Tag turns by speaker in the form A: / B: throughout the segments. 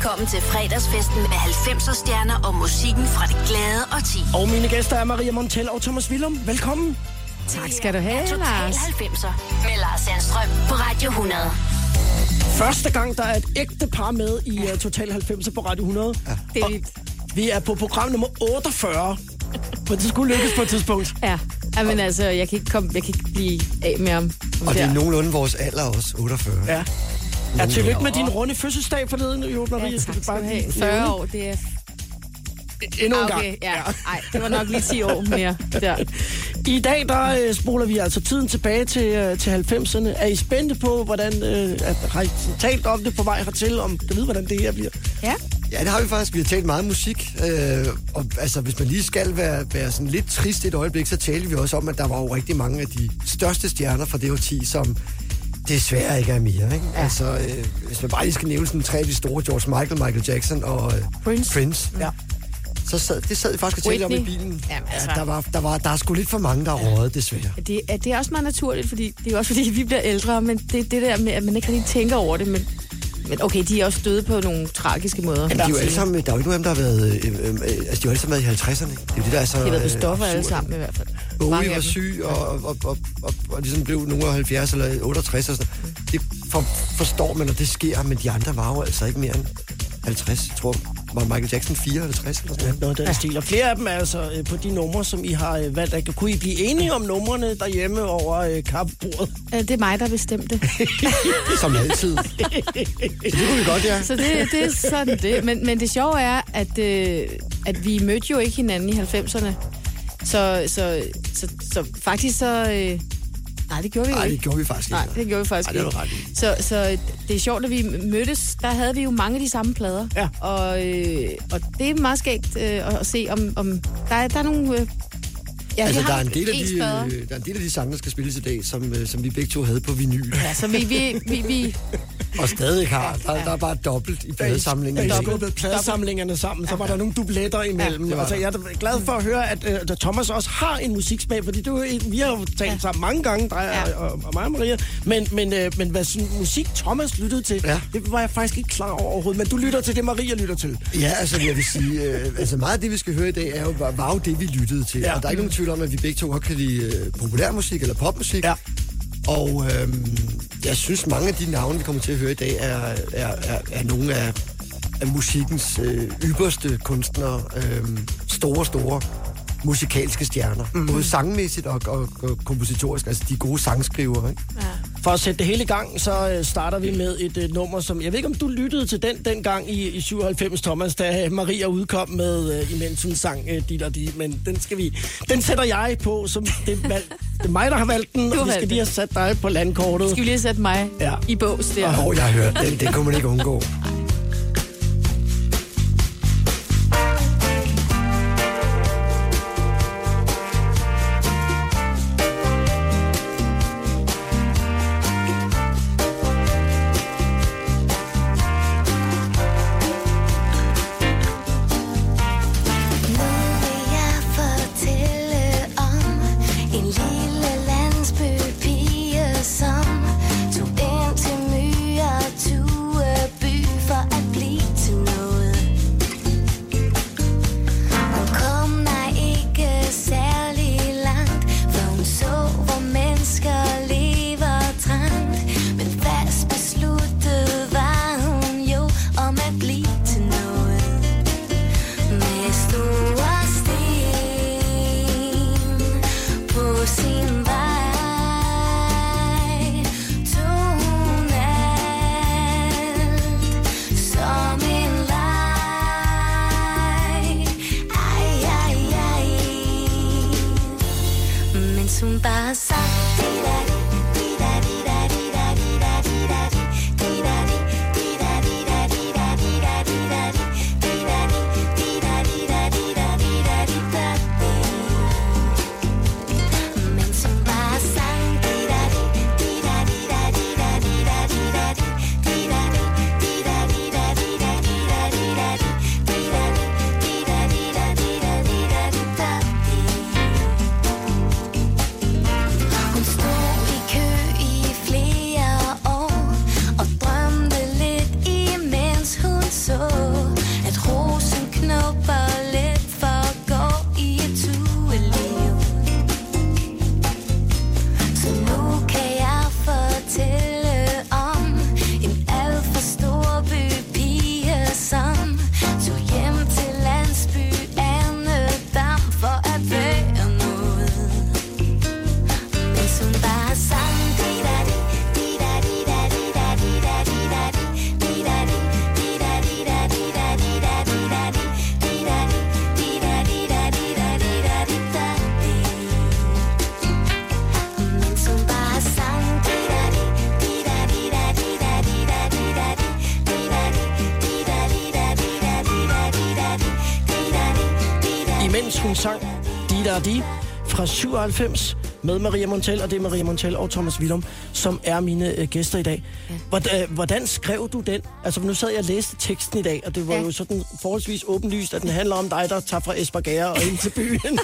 A: velkommen til fredagsfesten med 90'er stjerner og musikken fra det glade og ti.
B: Og mine gæster er Maria Montel og Thomas Willum. Velkommen.
C: Tak skal du have,
A: Total
C: Lars.
A: 90'er med Lars Sandstrøm på Radio 100.
B: Første gang, der er et ægte par med i uh, Total 90 på Radio 100. Ja.
C: Det er vildt.
B: Vi er på program nummer 48. Men det skulle lykkes på et tidspunkt.
C: Ja. ja, men altså, jeg kan ikke, komme, jeg kan ikke blive af med ham.
D: Og det er nogenlunde vores alder også, 48.
B: Ja. Ja, tillykke med din runde fødselsdag forleden, jo, Maria.
C: Ja, tak
B: vi
C: skal du have. 40 år, det er...
B: Endnu en
C: Ah,
B: gang.
C: okay, ja. Ej, det var nok lige 10 år mere. Der.
B: I dag, der øh, spoler vi altså tiden tilbage til, øh, til 90'erne. Er I spændte på, hvordan... Øh, at, har I talt om det på vej hertil, om du ved, hvordan det her bliver?
C: Ja.
D: Ja, det har vi faktisk. Vi har talt meget musik. Øh, og altså, hvis man lige skal være, være sådan lidt trist et øjeblik, så talte vi også om, at der var jo rigtig mange af de største stjerner fra det årti, som desværre ikke er mere. Ikke? Ja. Altså, øh, hvis man bare lige skal nævne sådan tre af de store, George Michael, Michael Jackson og øh,
C: Prince.
D: Prince.
B: Ja.
D: Så sad, det sad vi faktisk og talte om i bilen.
C: Jamen, altså.
D: ja, der, var, der, var, der er sgu lidt for mange, der er røget, desværre.
C: Det, er, det er også meget naturligt, fordi det er også fordi, vi bliver ældre, men det det der med, at man ikke rigtig tænker over det, men, men okay, de er også døde på nogle tragiske måder.
D: Jamen, de er jo alle sammen, der er jo ikke nogen af dem, der har været... Øh, øh, øh, altså, de har jo alle sammen været i 50'erne. Det er jo det, der er så...
C: De har været på
D: øh,
C: stoffer alle sammen i hvert fald.
D: Bowie var syg, og, og, og, og, og, og ligesom blev nogen af 70 eller 68 og sådan. Det for, forstår man, og det sker, men de andre var jo altså ikke mere end 50. Jeg tror, var Michael Jackson 54 eller sådan noget.
B: Den stil. Og flere af dem er altså øh, på de numre, som I har øh, valgt. At, kunne I blive enige om numrene derhjemme over øh, kaffebordet?
C: Øh, Det er mig, der bestemte.
D: Som altid. så det kunne vi godt, ja.
C: Så det, det er sådan det. Men, men det sjove er, at, øh, at vi mødte jo ikke hinanden i 90'erne. Så, så, så, så faktisk så... Øh, nej, det gjorde vi
D: Nej,
C: ikke.
D: det gjorde vi faktisk ikke.
C: Nej, det gjorde vi faktisk
D: Ej, det
C: ikke.
D: du ret i.
C: Så, så det er sjovt, at vi mødtes, der havde vi jo mange af de samme plader.
B: Ja.
C: Og, øh, og det er meget skægt øh, at se, om, om der, er, der er nogle... Øh, ja,
D: Altså, der er, en del af de, øh, der er en del af de sange, der skal spilles i dag, som, øh, som vi begge to havde på vinyl.
C: Ja, så vi, vi, vi, vi
D: Og stadig har. Der, der er bare dobbelt i pladesamlingen.
B: da I skubbede pladesamlingerne sammen, så var der nogle dubletter imellem.
D: var
B: altså, jeg er glad for at høre, at uh, Thomas også har en musiksmag, fordi du, vi har jo talt
C: Ja.
B: sammen mange gange, dig
C: Ja.
B: og, og, og mig og Maria, men, men, uh, men hvad sådan, musik Thomas lyttede til,
D: Ja.
B: det var jeg faktisk ikke klar over overhovedet, men du lytter til det, Maria lytter til.
D: Ja, altså jeg vil sige, øh, altså meget af det, vi skal høre i dag, er jo, var, var jo det, vi lyttede til.
B: Ja.
D: Ja. Og der er ikke nogen tvivl om, at vi begge to godt kan lide øh, populærmusik eller popmusik.
B: Ja.
D: Og øhm, jeg synes, mange af de navne, vi kommer til at høre i dag, er, er, er, er nogle af, af musikkens øh, ypperste kunstnere. Øh, store, store musikalske stjerner. Mm-hmm. Både sangmæssigt og, og, og kompositorisk. Altså de gode sangskrivere, ikke?
B: For at sætte det hele i gang, så øh, starter vi med et øh, nummer, som... Jeg ved ikke, om du lyttede til den dengang i, i 97, Thomas, da Maria udkom med, øh, imens hun sang øh, dit og dit, men den skal vi... Den sætter jeg på, som det, er valg, det er mig, der har valgt den, og vi skal lige have sat dig på landkortet.
C: skal vi lige sætte mig
B: Ja.
C: i bås der.
D: Åh, oh, jeg har hørt den. Den kunne man ikke undgå.
B: 94 med Maria Montel, og det er Maria Montel og Thomas Willum, som er mine øh, gæster i dag. Ja. Hvordan, øh, hvordan skrev du den? Altså, nu sad jeg og læste teksten i dag, og det var ja. jo sådan forholdsvis åbenlyst, at den handler om dig, der tager fra Espargera og ind til byen.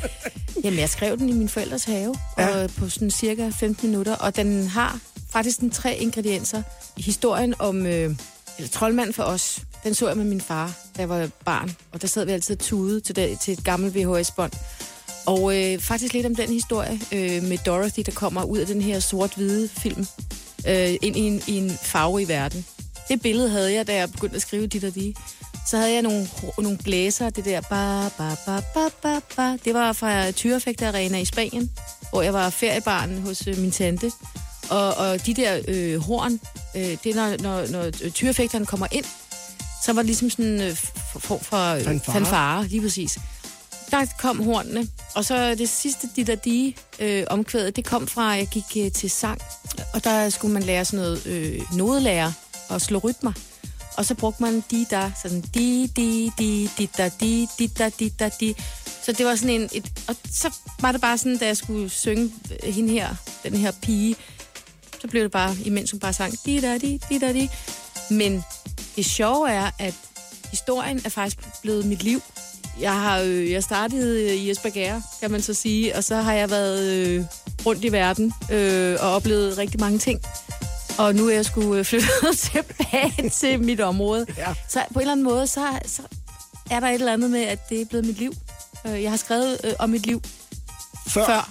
C: Jamen, jeg skrev den i min forældres have
B: ja.
C: og på sådan cirka 15 minutter, og den har faktisk den tre ingredienser. Historien om øh, troldmand for os, den så jeg med min far, da jeg var barn, og der sad vi altid tude til, det, til et gammelt VHS-bånd. Og øh, faktisk lidt om den historie øh, med Dorothy, der kommer ud af den her sort-hvide film, øh, ind i en, i en farverig verden. Det billede havde jeg, da jeg begyndte at skrive dit og de. Så havde jeg nogle, nogle blæser, det der ba, ba, ba, ba, ba, ba. Det var fra Tyrefægte Arena i Spanien, hvor jeg var feriebarn hos øh, min tante. Og, og de der øh, horn, øh, det er når, når, når tyrefægteren kommer ind, så var det ligesom sådan en øh, form for øh,
B: Fanfare.
C: fanfare, lige præcis. Der kom hornene, og så det sidste, de der de øh, omkvædet, det kom fra, at jeg gik øh, til sang, og der skulle man lære sådan noget øh, nodelærer og slå rytmer. Og så brugte man de der, sådan di, di, di, di, da, di, di, da, di, da, di. Så det var sådan en, et, og så var det bare sådan, da jeg skulle synge hende her, den her pige, så blev det bare, imens hun bare sang, di, da, di, di, da, di. Men det sjove er, at historien er faktisk blevet mit liv. Jeg har øh, jeg startede øh, i Esbjerg, kan man så sige, og så har jeg været øh, rundt i verden øh, og oplevet rigtig mange ting. Og nu er jeg skulle øh, flytte tilbage til mit område.
B: Ja.
C: Så på en eller anden måde, så, så er der et eller andet med, at det er blevet mit liv. Øh, Jeg har skrevet øh, om mit liv
B: Før.
C: før.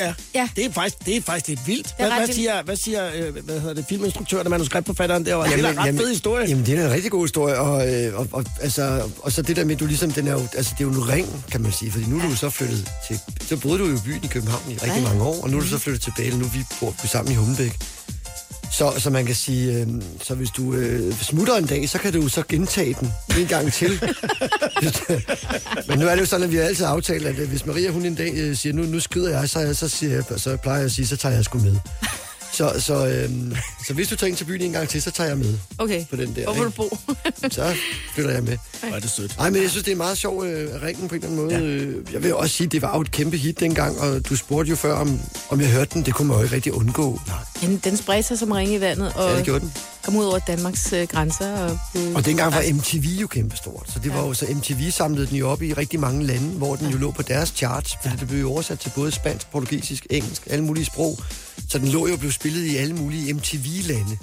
B: Ja.
C: Ja.
B: Det er faktisk, det er faktisk lidt vildt. Hvad, hvad, siger, hvad siger øh, hvad hedder det, filminstruktøren og manuskriptforfatteren derovre? det er en ret fed historie.
D: Jamen, det er en rigtig god historie, og, øh, og, og, altså, og så det der med, du ligesom, den er jo, altså, det er jo en ring, kan man sige, fordi nu er du så flyttet til, så boede du jo i byen i København i rigtig
C: Ja.
D: mange år, og nu er du så flyttet tilbage, eller nu vi bor vi sammen i Humlebæk. Så, så man kan sige, øh, så hvis du øh, smutter en dag, så kan du så gentage den en gang til. Men nu er det jo sådan, at vi har altid aftalt, at øh, hvis Maria hun en dag øh, siger, nu, nu skrider jeg, så, så, siger jeg, så plejer jeg at sige, så tager jeg sgu med. Så, så, øh, så hvis du tager ind til byen en gang til, så tager jeg med
C: Okay.
D: på den der.
C: Hvor vil du bo?
D: Så flytter jeg med.
B: Hvor er det sødt.
D: Nej, men jeg synes, det er meget sjov øh, ringen på en eller anden måde. Ja. Jeg vil også sige, det var jo et kæmpe hit dengang, og du spurgte jo før, om, om jeg hørte den. Det kunne man jo ikke rigtig undgå. Nej,
C: Den, den spredte sig som ringe i vandet og
D: ja, det gjorde den.
C: Kom ud over Danmarks øh, grænser. Og, blev,
D: Og dengang var MTV jo kæmpestort, så det var jo så MTV samlede den jo op i rigtig mange lande, hvor den jo lå på deres charts, fordi det blev jo oversat til både spansk, portugisisk, engelsk, alle mulige sprog. Så den lå jo og blev spillet i alle mulige MTV-lande.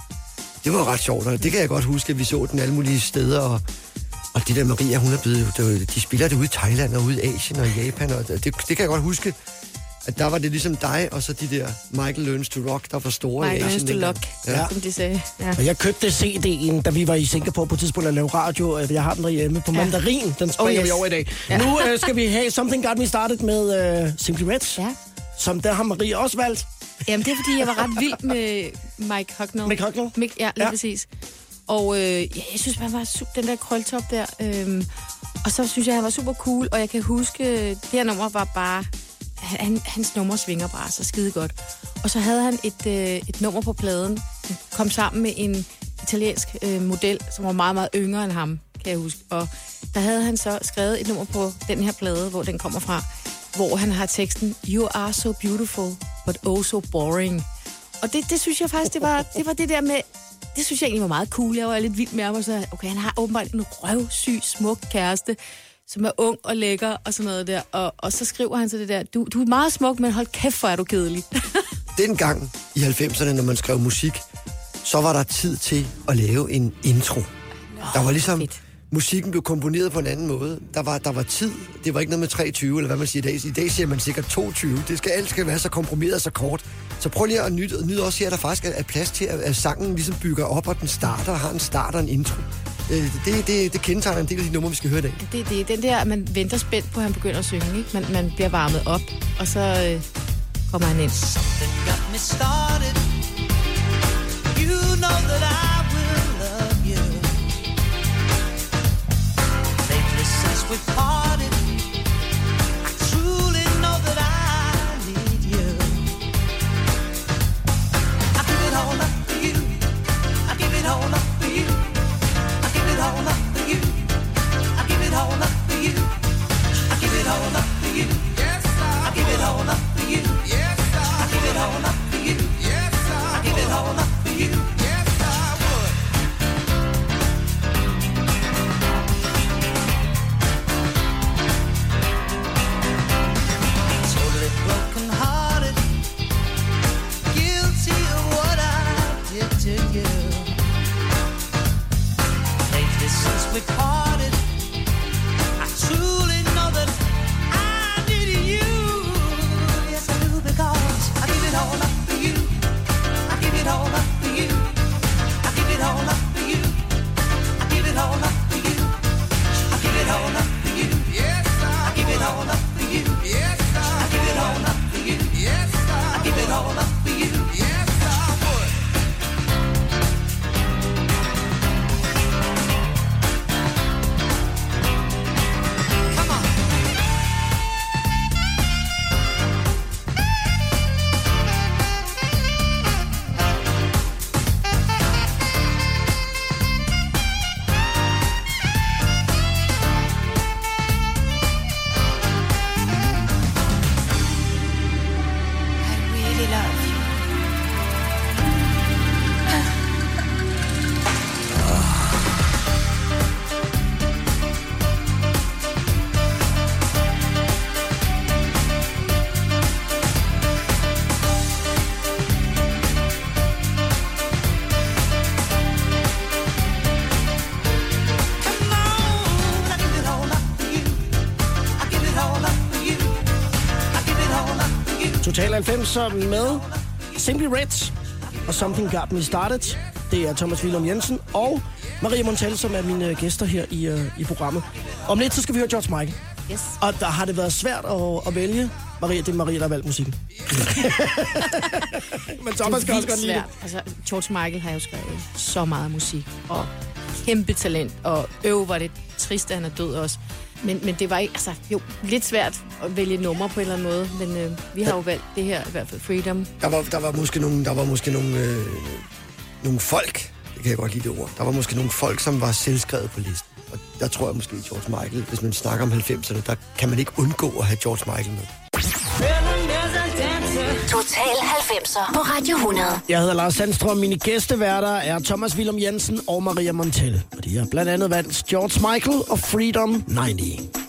D: Det var jo ret sjovt, og det kan jeg godt huske, at vi så den alle mulige steder, og, og det der Maria, hun er blevet, de spiller det ude i Thailand og ude i Asien og i Japan, og det, det kan jeg godt huske, at der var det ligesom dig, og så de der Michael Learns to Rock, der var store Asien.
C: er
D: dengang.
C: Lock,
D: Ja.
C: ja. som de sagde. Ja.
B: Og jeg købte CD'en, da vi var i Singapore på et tidspunkt at lave radio. og Jeg har den derhjemme på mandarin. Den springer
C: Oh,
B: oh, yes. vi over i dag.
C: Ja.
B: Nu øh, skal vi have Something Got Me Started med øh, Simply Red,
C: ja.
B: som der har Maria også valgt.
C: Jamen, det er, fordi jeg var ret vild med Mike Hucknall.
B: Mick Hucknall?
C: Mick, ja, lige
B: Ja.
C: ja. præcis. Og øh, ja, jeg synes, han var super, den der krøltop der. Øhm, og så synes jeg, han var super cool, og jeg kan huske, øh, det her nummer var bare... Han, hans nummer svinger bare så skide godt. Og så havde han et, øh, et nummer på pladen. Han kom sammen med en italiensk øh, model, som var meget, meget yngre end ham, kan jeg huske. Og der havde han så skrevet et nummer på den her plade, hvor den kommer fra, hvor han har teksten You are so beautiful, but oh so boring. Og det, det synes jeg faktisk, det var, det var det der med, det synes jeg egentlig var meget cool. Jeg var lidt vild med ham, og så, okay, han har åbenbart en røvsyg, smuk kæreste, som er ung og lækker og sådan noget der. Og, og så skriver han så det der, du, du er meget smuk, men hold kæft, hvor er du kedelig.
D: dengang i 90'erne, når man skrev musik, så var der tid til at lave en intro. Der var ligesom,
C: fedt.
D: musikken blev komponeret på en anden måde. Der var, der var tid. Det var ikke noget med 23, eller hvad man siger i dag. I dag siger man sikkert 22. Det skal, alt skal være så komprimeret og så kort. Så prøv lige at nyde, nyde også her, at der faktisk er, er plads til, at, at sangen ligesom bygger op, og den starter og har en start og en intro. Øh, Det, det, det kendetegner en del af de numre, vi skal høre i dag.
C: Det, det er den der, at man venter spændt på, at han begynder at synge. Ikke? Man, man bliver varmet op, og så øh, kommer han ind.
E: You know that I will love you. Lately since we parted, the
B: car. 90'er med Simply Reds og Something Got Me Started. Det er Thomas Willum Jensen og Maria Montal, som er mine gæster her i, uh, i programmet. Om lidt, så skal vi høre George Michael.
C: Yes.
B: Og der har det været svært at, at vælge. Maria, det er Maria, der har valgt musikken. Men Thomas kan også godt lide det.
C: Altså, George Michael har jo skrevet så meget musik, og kæmpe talent, og øv, var det trist, at han er død også. Men, men det var ikke, altså, jo, lidt svært at vælge nummer på en eller anden måde, men øh, vi har jo valgt det her, i hvert fald Freedom.
D: Der var, der var måske nogle, der var måske nogle, øh, nogle folk, det kan jeg godt lide det ord, der var måske nogle folk, som var selvskrevet på listen. Og der tror jeg måske George Michael, hvis man snakker om 90'erne, der kan man ikke undgå at have George Michael med.
A: 90'er på Radio 100.
B: Jeg hedder Lars Sandstrøm. Mine gæsteværter er Thomas Willum Jensen og Maria Montel. Og de har blandt andet valgt George Michael og Freedom 90.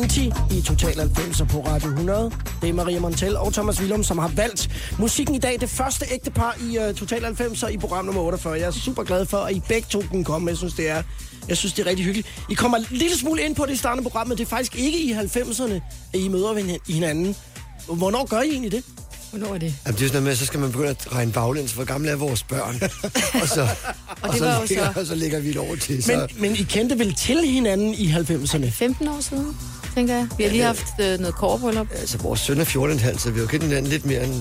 B: 90 i Total 90 på Radio 100. Det er Maria Montel og Thomas Willum, som har valgt musikken i dag. Det første ægte par i uh, Total 90 i program nummer 48. Jeg er super glad for, at I begge to kunne komme. Jeg synes, det er, jeg synes, det er rigtig hyggeligt. I kommer en lille smule ind på det i starten af programmet. Det er faktisk ikke i 90'erne, at I møder hin- hinanden. Hvornår gør I egentlig det?
C: Hvornår er det?
D: Jamen, det er sådan noget med, så skal man begynde at regne baglæns, hvor gamle er vores børn. og så, og,
C: det
D: så, ligger,
C: så-
D: og så lægger vi et år til. Så.
B: Men, men I kendte vel til hinanden i 90'erne?
C: 15 år siden, tænker jeg. Vi har lige haft øh, noget kårbryllup.
D: Altså, vores søn er 14,5, så vi har jo kendt hinanden lidt mere end,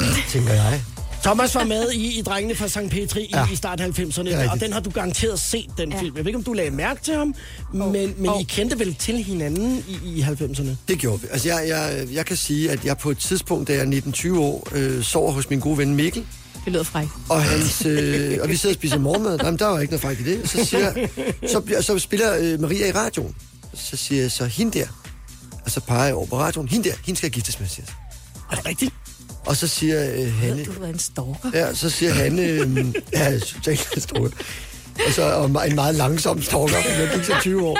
D: øh, tænker jeg.
B: Thomas var med i, i Drengene fra St. Petri i,
D: Ja.
B: i start 90'erne,
D: er rigtigt.
B: og den har du garanteret set, den
C: Ja.
B: film. Jeg ved ikke, om du lagde mærke til ham, men, men
C: Oh.
B: I kendte vel til hinanden i, i 90'erne?
D: Det gjorde vi. Altså, jeg, jeg, jeg kan sige, at jeg på et tidspunkt, da jeg er 19-20 år, øh, sover hos min gode ven Mikkel,
C: Det lyder frækt.
D: og, hans, øh, og vi sidder og spiser morgenmad. Jamen, der var ikke noget fejl i det. Så, siger, så, så spiller øh, Maria i radioen. Så siger jeg så, hende der. Og så peger jeg over på radioen. Hende der, hende skal jeg giftes med, siger jeg.
B: Er det rigtigt?
D: Og så siger øh, Hanne...
C: Du er en stalker.
D: Ja, så siger Hanne... Øh, ja, totalt stalker. Og så og en meget langsom stalker, fordi jeg gik så 20 år.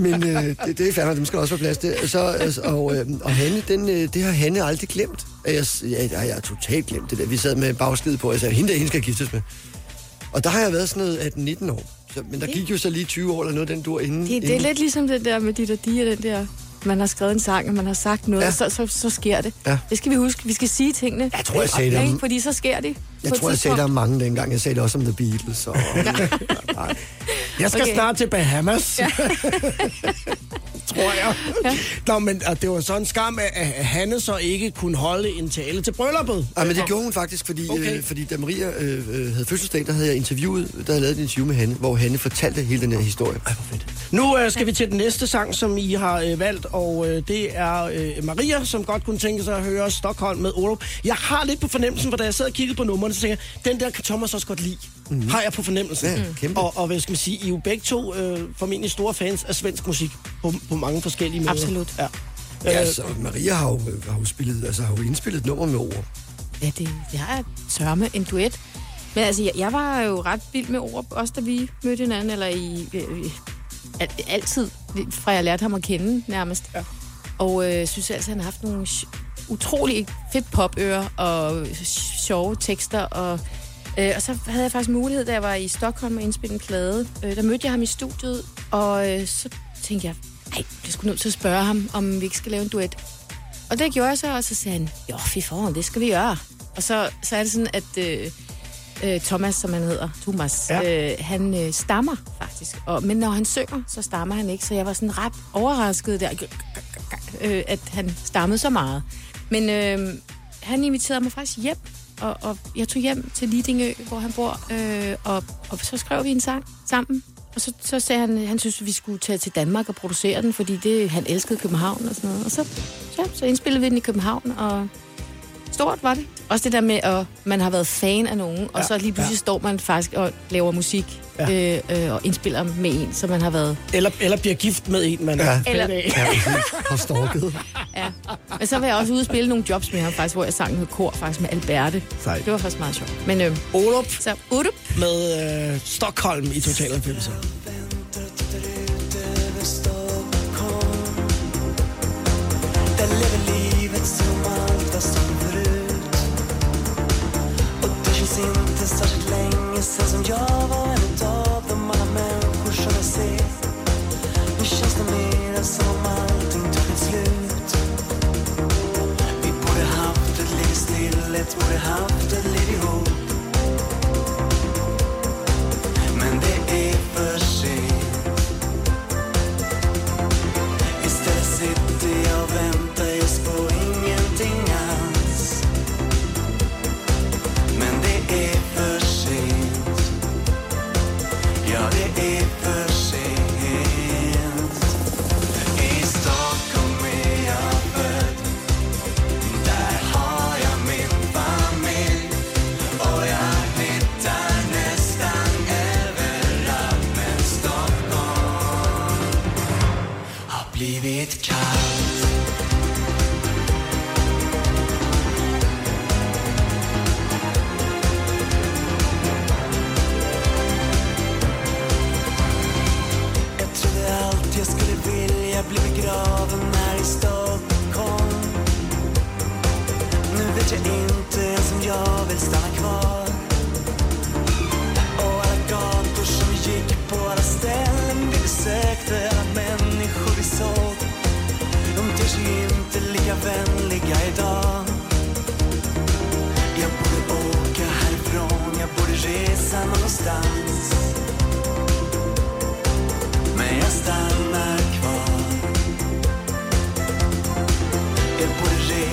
D: Men øh, det, det er fandme, dem skal også være plads til. Så, og, øh, og Hanne, den, øh, det har Hanne aldrig glemt. Jeg, jeg, jeg, jeg har totalt glemt det der. Vi sad med bagskid på, og jeg sagde, hende der, hende skal jeg giftes med. Og der har jeg været sådan noget 18-19 år. Så, men der gik jo så lige 20 år eller noget, den dur inden.
C: Det, det er
D: inden.
C: lidt ligesom det der med dit og de, den der... Man har skrevet en sang, og man har sagt noget,
D: Ja.
C: ja. så, så, så sker det.
D: Ja.
C: Det skal vi huske. Vi skal sige tingene.
D: Jeg tror, jeg sagde det
C: Ikke? Fordi så sker det.
D: Jeg tror, jeg sagde der mange dengang. Jeg sagde det også om The Beatles. Og, nej.
B: Jeg skal okay. Snart til Bahamas. Ja. tror jeg. Ja. Nå, men det var så en skam, at, Hanne så ikke kunne holde en tale til brylluppet.
D: Ja, men det gjorde hun faktisk, fordi,
B: Okay.
D: okay. øh, fordi da Maria øh, øh, havde fødselsdag, der havde jeg interviewet, der havde jeg lavet et interview med Hanne, hvor Hanne fortalte hele den her historie. Ej, hvor fedt.
B: Nu øh, skal vi til den næste sang, som I har øh, valgt, og øh, det er øh, Maria, som godt kunne tænke sig at høre Stockholm med Olof. Jeg har lidt på fornemmelsen, for da jeg sad og kiggede på numrene, så tænker jeg, den der kan Thomas også godt lide. Mm. Har jeg på fornemmelsen.
D: Ja, kæmpe.
B: Og, og hvad skal man sige, I er jo begge to øh, formentlig store fans af svensk musik på, på mange forskellige måder.
C: Absolut.
B: Ja.
D: Ja,
B: Øh,
D: altså, Maria har jo, har jo spillet, altså har jo indspillet et nummer med ord.
C: Ja, det, det har jeg sørme en duet. Men altså, jeg, jeg var jo ret vild med ord, også da vi mødte hinanden, eller i, øh, al, altid, fra jeg lærte ham at kende nærmest.
B: Ja.
C: Og øh, synes altså, han har haft nogle utrolig fedt popører og sjove tekster. Og, øh, og så havde jeg faktisk mulighed, da jeg var i Stockholm og indspille en plade. Øh, der mødte jeg ham i studiet, og øh, så tænkte jeg, ej, jeg skulle nødt til at spørge ham, om vi ikke skal lave en duet. Og det gjorde jeg så, og så sagde han, jo, fy foran, det skal vi gøre. Og så, så er det sådan, at øh, øh, Thomas, som han hedder, Thomas,
B: ja.
C: øh, han øh, stammer faktisk. Og, men når han synger, så stammer han ikke. Så jeg var sådan ret overrasket der, øh, at han stammede så meget. Men øh, han inviterede mig faktisk hjem, og, og jeg tog hjem til Lidingø, hvor han bor, øh, og, og så skrev vi en sang sammen. Og så, så sagde han, han synes, vi skulle tage til Danmark og producere den, fordi det, han elskede København og sådan noget. Og så, ja, så indspillede vi den i København, og stort var det. Også det der med, at man har været fan af nogen, og
B: Ja,
C: så lige pludselig
B: ja.
C: står man faktisk og laver musik
B: Ja.
C: øh, øh, og indspiller med en, som man har været.
B: eller, eller bliver gift med en, man
D: Ja.
B: er fan
C: Eller-
B: af.
D: Ja, har stalket.
C: Ja. Men så var jeg også ude og spille nogle jobs med ham, faktisk, hvor jeg sang noget kor faktisk med Alberte.
B: Sejt.
C: Det var faktisk meget sjovt. Men øh,
B: Olof
C: så udup.
B: med øh, Stockholm i Total 90.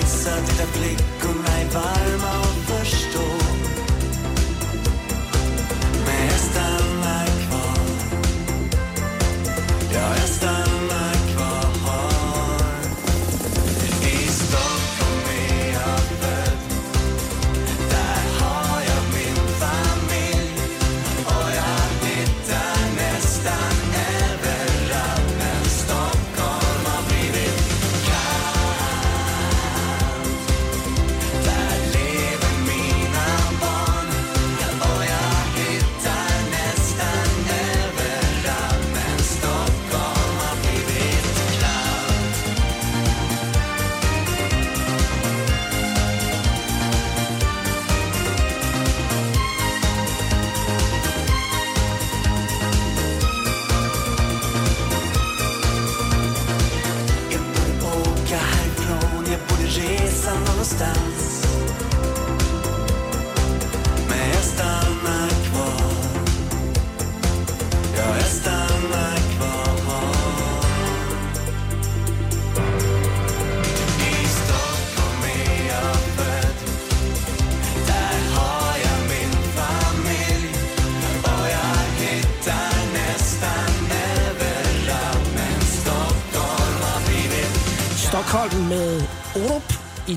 E: glitzert der Blick
B: und ein warmer Unterstoß.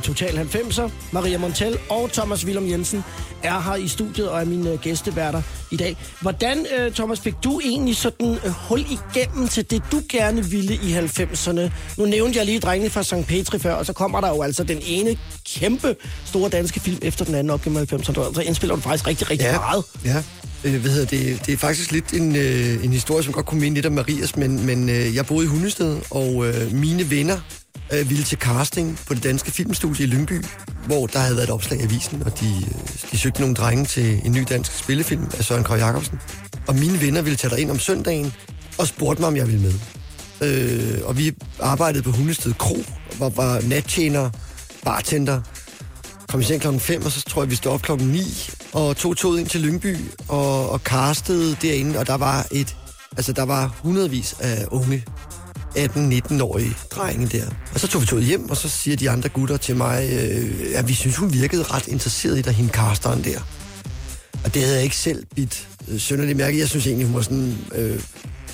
B: Total 90'er. Maria Montel og Thomas Willum Jensen er her i studiet og er mine gæsteværter i dag. Hvordan, øh, Thomas, fik du egentlig sådan øh, hul igennem til det, du gerne ville i 90'erne? Nu nævnte jeg lige drengene fra St. Petri før, og så kommer der jo altså den ene kæmpe store danske film efter den anden op gennem 90'erne. Så indspiller du faktisk rigtig, rigtig ja. meget.
D: Ja, øh, hvad hedder det? Det er faktisk lidt en, øh, en historie, som godt kunne minde lidt om Marias, men, men øh, jeg boede i Hundested, og øh, mine venner øh, ville til casting på det danske filmstudie i Lyngby, hvor der havde været et opslag i avisen, og de, øh, de søgte nogle drenge til en ny dansk spillefilm af Søren K. Jacobsen. Og mine venner ville tage ind om søndagen og spurgte mig, om jeg ville med. Øh, og vi arbejdede på Hundested Kro, hvor var nattjener, bartender, kom i seng klokken 5, og så tror jeg, vi stod op klokken 9, og tog toget ind til Lyngby, og, og castede derinde, og der var et, altså der var hundredvis af unge 18-19-årige drenge der. Og så tog vi toget hjem, og så siger de andre gutter til mig, øh, at vi synes, hun virkede ret interesseret i dig, hende casteren der. Og det havde jeg ikke selv bidt øh, sønderligt mærke. Jeg synes egentlig, hun var sådan øh,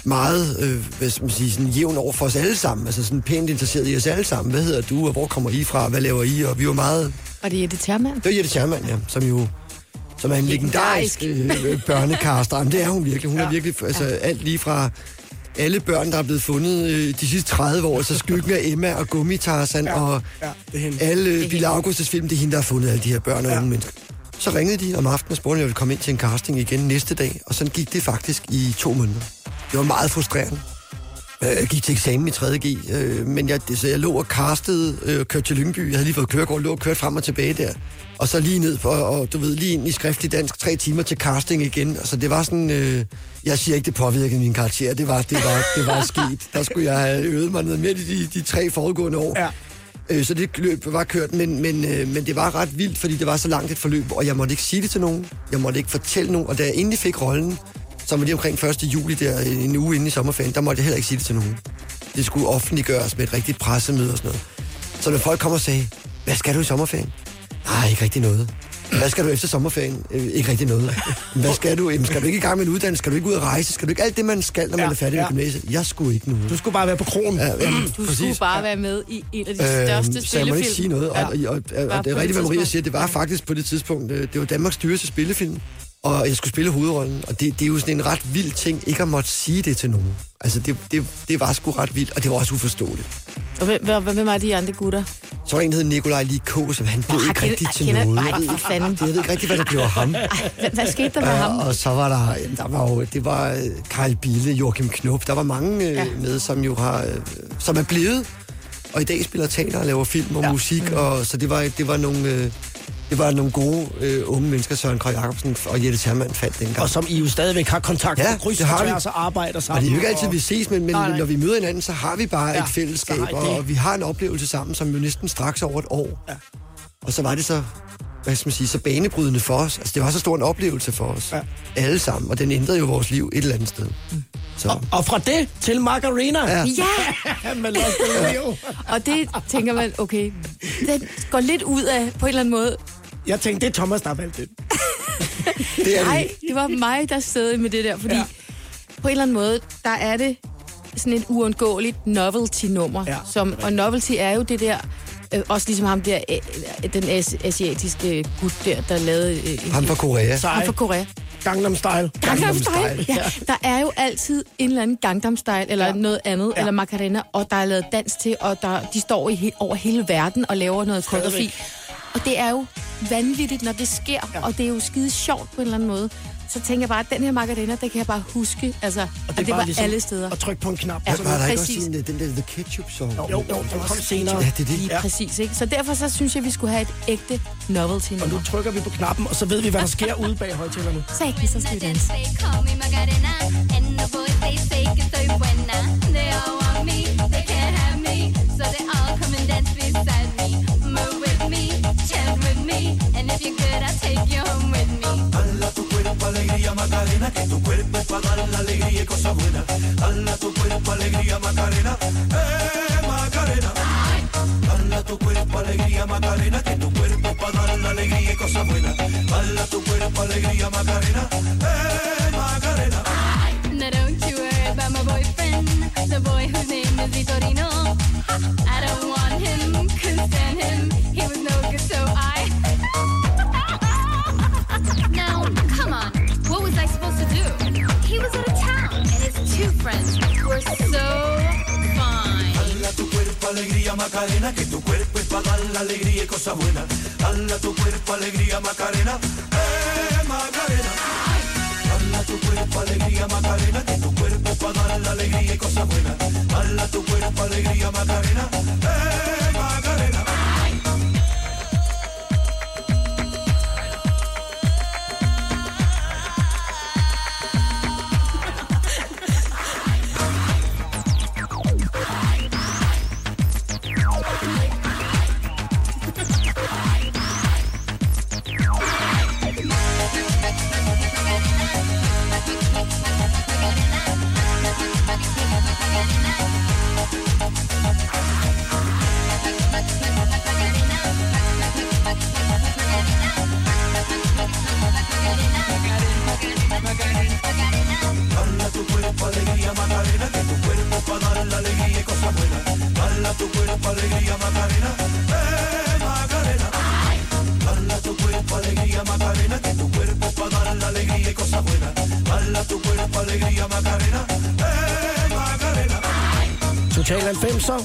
D: meget, øh, hvad skal man sige, sådan jævn over for os alle sammen. Altså sådan pænt interesseret i os alle sammen. Hvad hedder du, og hvor kommer I fra, hvad laver I? Og vi var meget
C: Og det er Jette Termann.
D: det var Jette Schermann, ja, som jo som er en legendarisk øh, børnekaster. Jamen, det er hun virkelig. Hun ja. er virkelig, altså alt lige fra alle børn, der er blevet fundet øh, de sidste 30 år, så skyggen af Emma og Gummitarsan ja. og
B: ja, det
D: alle Augustus film, det er hende, der har fundet alle de her børn og ja. unge mennesker. Så ringede de om aftenen og spurgte, om jeg ville komme ind til en casting igen næste dag, og sådan gik det faktisk i to måneder. Det var meget frustrerende. Øh, Jeg gik til eksamen i 3.G, øh, men jeg, det, så jeg lå og castede, øh, kørte til Lyngby. Jeg havde lige fået kørekort, lå og kørte frem og tilbage der. Og så lige ned på, og du ved, lige ind i skriftlig dansk, tre timer til casting igen. Altså det var sådan, øh, jeg siger ikke, det påvirkede min karakter. Det var, det var, det var sket. Der skulle jeg have øvet mig noget mere i de, de tre foregående år.
B: Ja.
D: Øh, så det løb var kørt, men, men, øh, men det var ret vildt, fordi det var så langt et forløb, og jeg måtte ikke sige det til nogen. Jeg måtte ikke fortælle nogen, og da jeg endelig fik rollen, som var lige omkring 1. juli, der en uge inde i sommerferien, der måtte jeg heller ikke sige det til nogen. Det skulle offentliggøres med et rigtigt pressemøde og sådan noget. Så når folk kom og sagde, hvad skal du i sommerferien? Nej, ikke rigtig noget. Hvad skal du efter sommerferien? Øh, ikke rigtig noget. Hvad skal du? Jamen, skal du ikke i gang med en uddannelse? Skal du ikke ud at rejse? Skal du ikke alt det, man skal, når man
B: Ja,
D: er færdig
B: ja.
D: med gymnasiet? Jeg skulle ikke noget.
B: Du skulle bare være på kronen.
D: Ja, ja,
C: Du skulle bare være med i en af de største
D: Øhm, så jeg må ikke sige noget. Og, og, og, og,
C: Bare
D: og det er rigtigt, hvad Maria siger. Det var faktisk på det tidspunkt, øh, det var Danmarks dyreste spillefilm. Og jeg skulle spille hovedrollen. Og det, det er jo sådan en ret vild ting, ikke at måtte sige det til nogen. Altså, det, det, det var sgu ret vildt, og det var også uforståeligt.
C: Og hvem, hvem, er de andre gutter?
D: Så var en, der hed Nikolaj Likå, som han blev ikke rigtig til noget.
C: Ej,
D: Jeg ved
C: for fanden.
D: Jeg ved ikke rigtig, hvad der blev af ham.
C: Hvad, hvad skete der med ham?
D: Og så var der, der var jo, det var øh, Karl Bille, Joachim Knop, der var mange øh,
C: Ja.
D: med, som jo har, øh, som er blevet, og i dag spiller teater og laver film og ja. musik, og så det var, det var nogle, øh, Det var nogle gode øh, unge mennesker, Søren Krøj Jacobsen og Jette Schermann fandt dengang.
B: Og som I jo stadigvæk har kontakt
D: Ja,
B: med, kryds
D: det
B: og
D: har vi.
B: tværs og arbejder
D: Og
B: sammen.
D: det er jo ikke altid, vi ses, men, men
B: Nej, nej.
D: når vi møder hinanden, så har vi bare
B: Ja,
D: et fællesskab, og,
B: det.
D: og vi har en oplevelse sammen, som jo næsten straks over et år.
B: Ja.
D: Og så var det så, hvad skal man sige, så banebrydende for os. Altså, det var så stor en oplevelse for os.
B: Ja.
D: Alle sammen, og den ændrede jo vores liv et eller andet sted. Så,
B: Og, og fra det til Margarina.
D: Ja.
C: Ja,
B: in Rio.
C: og det tænker man, okay, den går lidt ud af på en eller anden måde.
B: Jeg tænkte, det er Thomas, der har valgt det.
D: det er
C: Nej,
D: det.
C: det var mig, der sad med det der, fordi
B: Ja.
C: på en eller anden måde, der er det sådan et uundgåeligt novelty-nummer.
B: Ja,
C: som, og novelty er jo det der, øh, også ligesom ham der, øh, den as- asiatiske gut der, der lavede øh,
D: Ham fra Korea.
B: Sej.
C: ham fra Korea.
B: Gangnam Style.
C: Gangnam
D: Style.
C: Ja, der er jo altid en eller anden Gangnam Style, eller
B: Ja.
C: noget andet,
B: ja.
C: eller Macarena, og der er lavet dans til, og der, de står i he, over hele verden og laver noget koreografi. Og det er jo vanvittigt, når det sker, ja. og det er jo skide sjovt på en eller anden måde. Så tænker jeg bare, at den her Macarena, det kan jeg bare huske, altså,
B: Og
C: det,
B: bare
C: var
B: ligesom
C: alle steder.
B: At trykke på en knap.
C: Ja.
D: Var der ikke også
C: Præcis.
D: en, den der The Ketchup Song?
B: Jo, jo, den kom senere.
D: Ja, det er det.
C: Lige
B: Ja.
C: præcis, ikke? Så derfor så synes jeg, vi skulle have et ægte novelty
B: Og
C: nummer.
B: nu trykker vi på knappen, og så ved vi, hvad der sker ude bag højtalerne.
C: Så ikke så skal vi danse.
F: And if you're good, I'll take you home with me.
E: Dala tu cuerpo alegría Macarena, que tu cuerpo es para dar la alegría y cosas buenas. Dala tu cuerpo alegría Macarena, eh Macarena. Dala tu cuerpo alegría Macarena, que tu cuerpo es para dar la alegría y cosas buenas. Dala tu cuerpo alegría Macarena, eh Macarena.
F: Now don't you worry about my boyfriend, the boy whose name is Vitorino. Two friends were so fine.
E: Dala tu cuerpo alegría Macarena, que tu cuerpo es para dar la alegría y cosas buenas. Dala tu cuerpo alegría Macarena, eh Macarena. Dala tu cuerpo alegría Macarena, que tu cuerpo para dar la alegría y cosas buenas. Dala tu cuerpo alegría Macarena, eh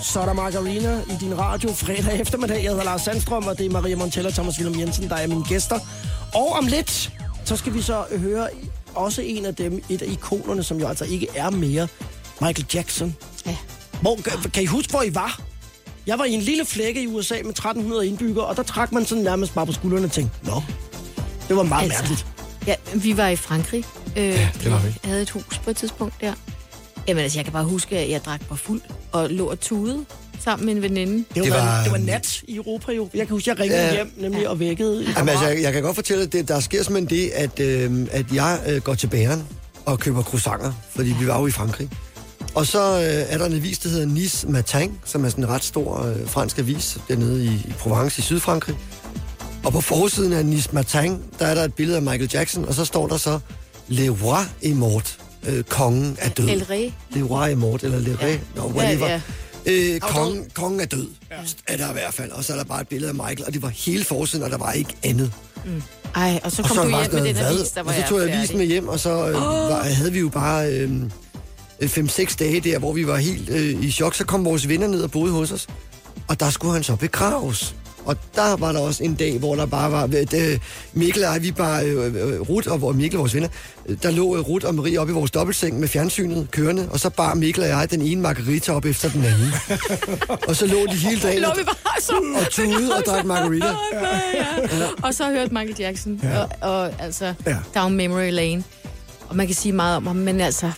B: så er der Margarina i din radio fredag eftermiddag. Jeg hedder Lars Sandstrøm, og det er Maria Montella og Thomas Willum Jensen, der er mine gæster. Og om lidt, så skal vi så høre også en af dem, et af ikonerne, som jo altså ikke er mere, Michael Jackson.
C: Ja.
B: Hvor, kan- I huske, hvor I var? Jeg var i en lille flække i USA med 1300 indbyggere, og der trak man sådan nærmest bare på skuldrene og tænkte, nå, det var meget altså. mærkeligt.
C: Ja, vi var i Frankrig. Øh, ja,
D: det var vi.
C: havde et hus på et tidspunkt der. Jamen altså, jeg kan bare huske, at jeg drak mig fuld og lå og tude sammen med en veninde.
B: Det var,
D: Det var-
B: var, det var nat i Europa jo. Jeg kan huske, jeg ringede
D: Ja.
B: hjem nemlig og vækkede. i
D: Jamen, altså, jeg, jeg kan godt fortælle, at det, der sker simpelthen det, at, øh, at jeg øh, går til bageren og køber croissanter, fordi vi var jo i Frankrig. Og så øh, er der en avis, der hedder Nice Matin, som er sådan en ret stor øh, fransk avis dernede i, i Provence i Sydfrankrig. Og på forsiden af Nice Matin, der er der et billede af Michael Jackson, og så står der så Le Roi est mort. Øh, kongen er død.
C: El Rey.
D: Le Roi mort, eller Le Rey, ja. no, whatever.
C: Ja,
D: Ja. Øh, kongen, kongen er død, ja. er der i hvert fald. Og så er der bare et billede af Michael, og det var hele forsiden, og der var ikke andet.
C: Ej, og så
D: Og
C: kom
D: så
C: du hjem med den avis, der var
D: og så tog jeg avisen med hjem, og så øh, var, havde vi jo bare øh, 5-6 dage der, hvor vi var helt øh, i chok. Så kom vores venner ned og boede hos os, og der skulle han så begraves. Og der var der også en dag, hvor der bare var... Øh, Mikkel og jeg, vi bare... Øh, øh, Ruth og hvor Mikkel, vores venner, øh, der lå øh, Ruth og Marie oppe i vores dobbeltseng med fjernsynet kørende, og så bar Mikkel og jeg den ene margarita op efter den anden. og så lå de hele dagen
C: Lå
D: og,
C: vi bare så...
D: og tude og drak margarita.
C: Nej, ja. Og så hørte Michael Jackson, ja. og, og altså
B: Ja.
C: Down Memory Lane. Og man kan sige meget om ham, men altså,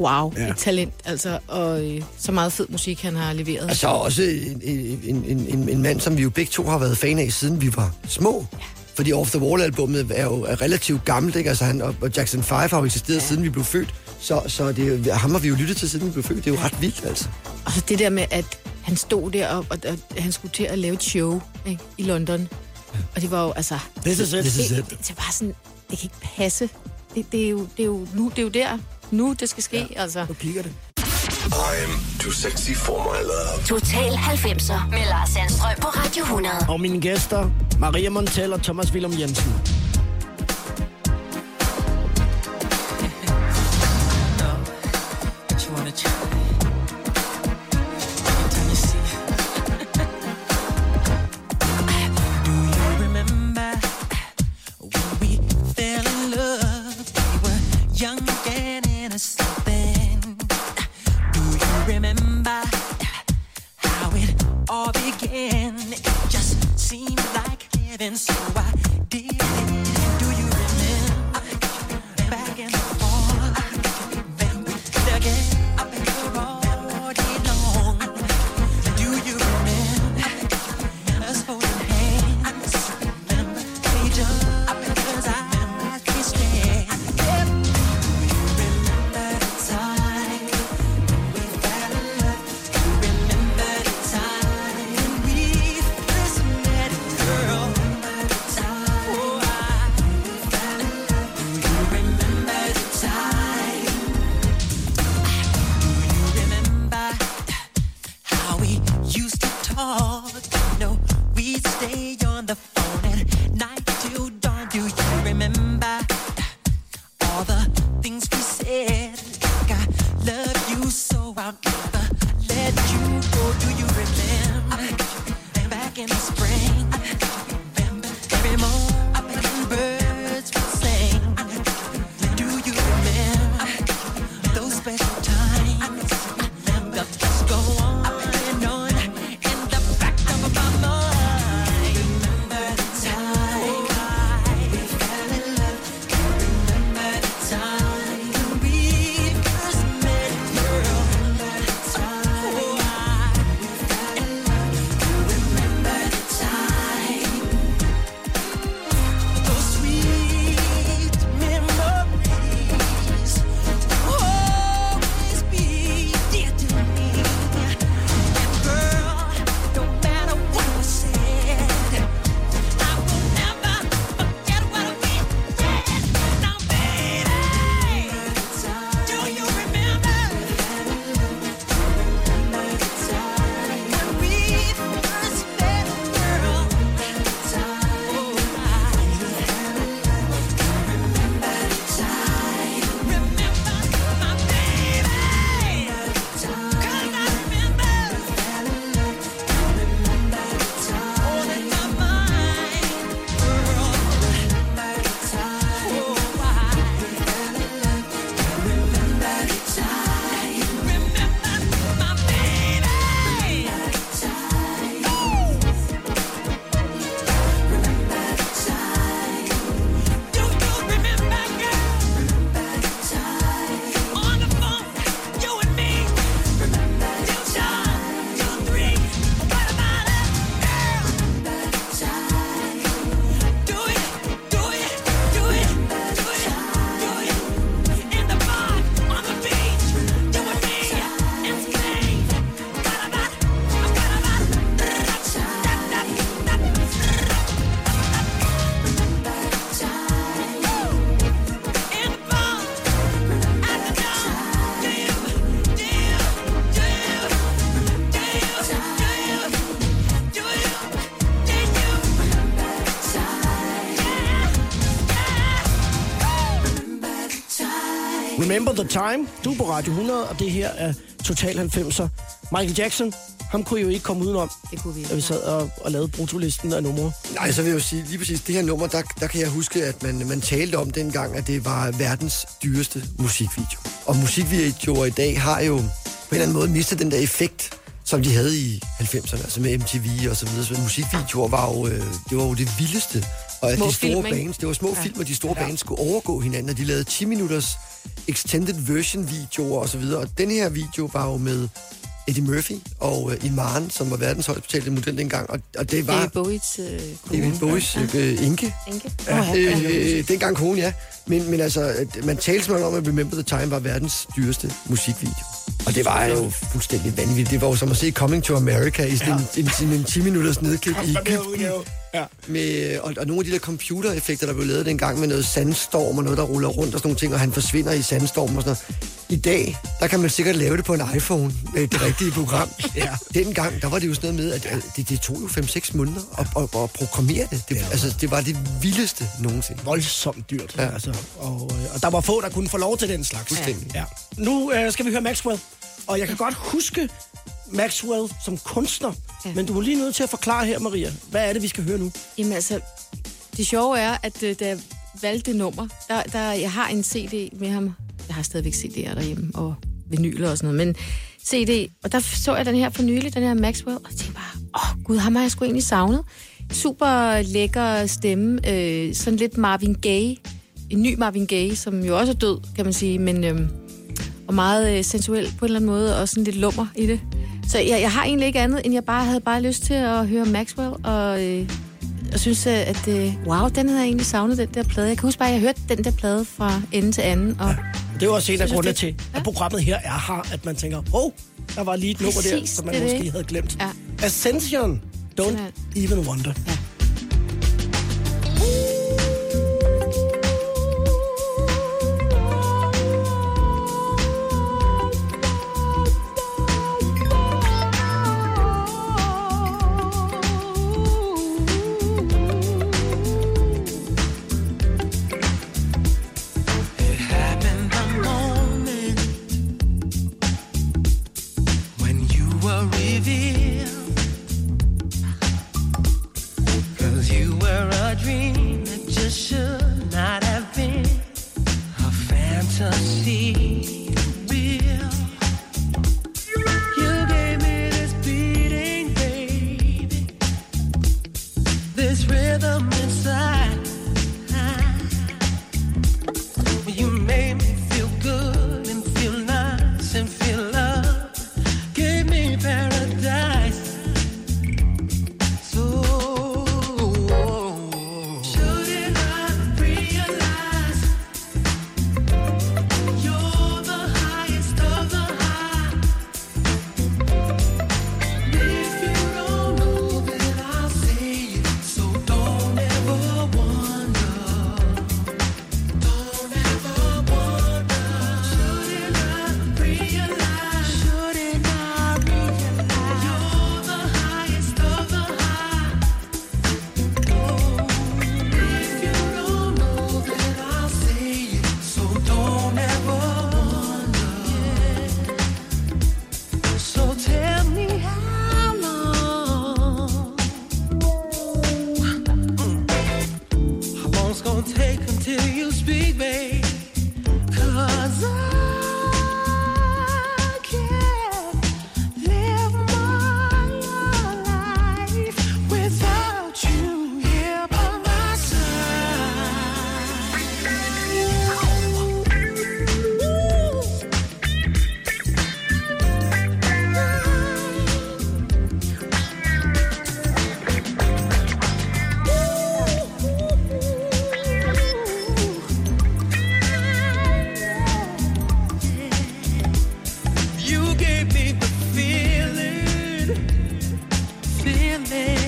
C: wow,
B: Ja.
C: ja. et talent, altså, og øh, så meget fed musik, han har leveret.
D: Altså også en, en, en, en, en mand, som vi jo begge to har været fan af, siden vi var små. Fordi Off the Wall-albummet er jo er relativt gammelt, ikke? Altså han, og Jackson 5 har jo eksisteret, ja. siden vi blev født. Så, så det, ham har vi jo lyttet til, siden vi blev født. Det er jo ret vildt, altså.
C: Og så det der med, at han stod der, og, og, og han skulle til at lave et show ikke, i London. Og det var jo, altså...
B: This is it.
D: This is
C: det, det, det var sådan, det kan ikke passe. Det, det, er, jo, det, er, jo, nu, det er jo der, nu det skal ske, ja. altså.
B: Nu klikker det.
G: I'm too sexy for my love.
A: Total 90'er med Lars Sandstrøm på Radio 100.
B: Og mine gæster, Maria Montel og Thomas Willum Jensen.
E: I'll never let you go. Do you remember back in the spring? Remember the Time.
B: Du er på Radio 100, og det her er Total 90'er. Michael Jackson, Ham kunne I jo ikke komme udenom,
C: Det kunne vi ikke.
B: da vi sad og, og lavede brutolisten af numre.
D: Nej, så vil jeg jo sige, lige præcis det her nummer, der, der kan jeg huske, at man, man talte om dengang, at det var verdens dyreste musikvideo. Og musikvideoer i dag har jo på en eller anden måde mistet den der effekt, som de havde i 90'erne, altså med MTV og så videre. Så musikvideoer var jo, øh, det var jo det vildeste. Og at
C: Små
D: de store
C: film,
D: bands, det var små
C: Ja.
D: ja. film, og de store ja. bands skulle overgå hinanden, og de lavede 10 minutters extended version videoer og så videre. Og den her video var jo med Eddie Murphy og øh, Iman, som var verdens højst betalte model dengang. Og, og det var...
C: David Bowies øh, kone.
D: David Bowies øh, enke.
C: Enke.
D: Ja, øh, dengang kone, ja. Men, men altså, at man talte simpelthen om, at Remember the Time var verdens dyreste musikvideo. Og det var jo fuldstændig vanvittigt. Det var jo som at se Coming to America i sådan ja. en, en, en 10 minutters nedklip i Egypten.
B: Ja.
D: Med, og, og nogle af de der computereffekter, der blev lavet dengang med noget sandstorm og noget, der ruller rundt og sådan nogle ting, og han forsvinder i sandstorm og sådan noget. I dag, der kan man sikkert lave det på en iPhone med det rigtige program. ja. Dengang, der var det jo sådan noget med, at at det, det tog jo 5-6 måneder at, at, at programmere det. det ja. Altså, det var det vildeste nogensinde.
B: voldsomt dyrt.
D: Ja.
B: Ja. Altså, og, øh, og der var få, der kunne få lov til den slags.
D: Fuldstændig.
B: Ja. Nu øh, skal vi høre Maxwell. Og jeg kan godt huske Maxwell som kunstner.
C: Ja.
B: Men du er lige nødt til at forklare her, Maria. Hvad er det, vi skal høre nu?
C: Jamen altså, det sjove er, at øh, da jeg valgte det nummer, der, der, jeg har en CD med ham. Jeg har stadigvæk CD'er derhjemme, og vinyler og sådan noget, men CD, og der så jeg den her for nylig, den her Maxwell, og tænkte bare, åh oh, gud, ham har jeg sgu egentlig savnet. Super lækker stemme, øh, sådan lidt Marvin Gaye, en ny Marvin Gaye, som jo også er død, kan man sige, men øh, og meget øh, sensuel på en eller anden måde, og sådan lidt lummer i det. Så jeg, jeg har egentlig ikke andet, end jeg bare havde bare lyst til at høre Maxwell, og, øh, og synes, øh, at øh, wow, den havde jeg egentlig savnet, den der plade. Jeg kan huske bare, at jeg hørte den der plade fra ende til anden, og
B: Det er jo også en af grundene til, at programmet her er her, at man tænker, åh, oh, der var lige et nummer der, som man
C: det
B: måske
C: det.
B: havde glemt.
C: Ja.
B: Ascension, don't even wonder.
C: Ja.
E: good
B: feeling.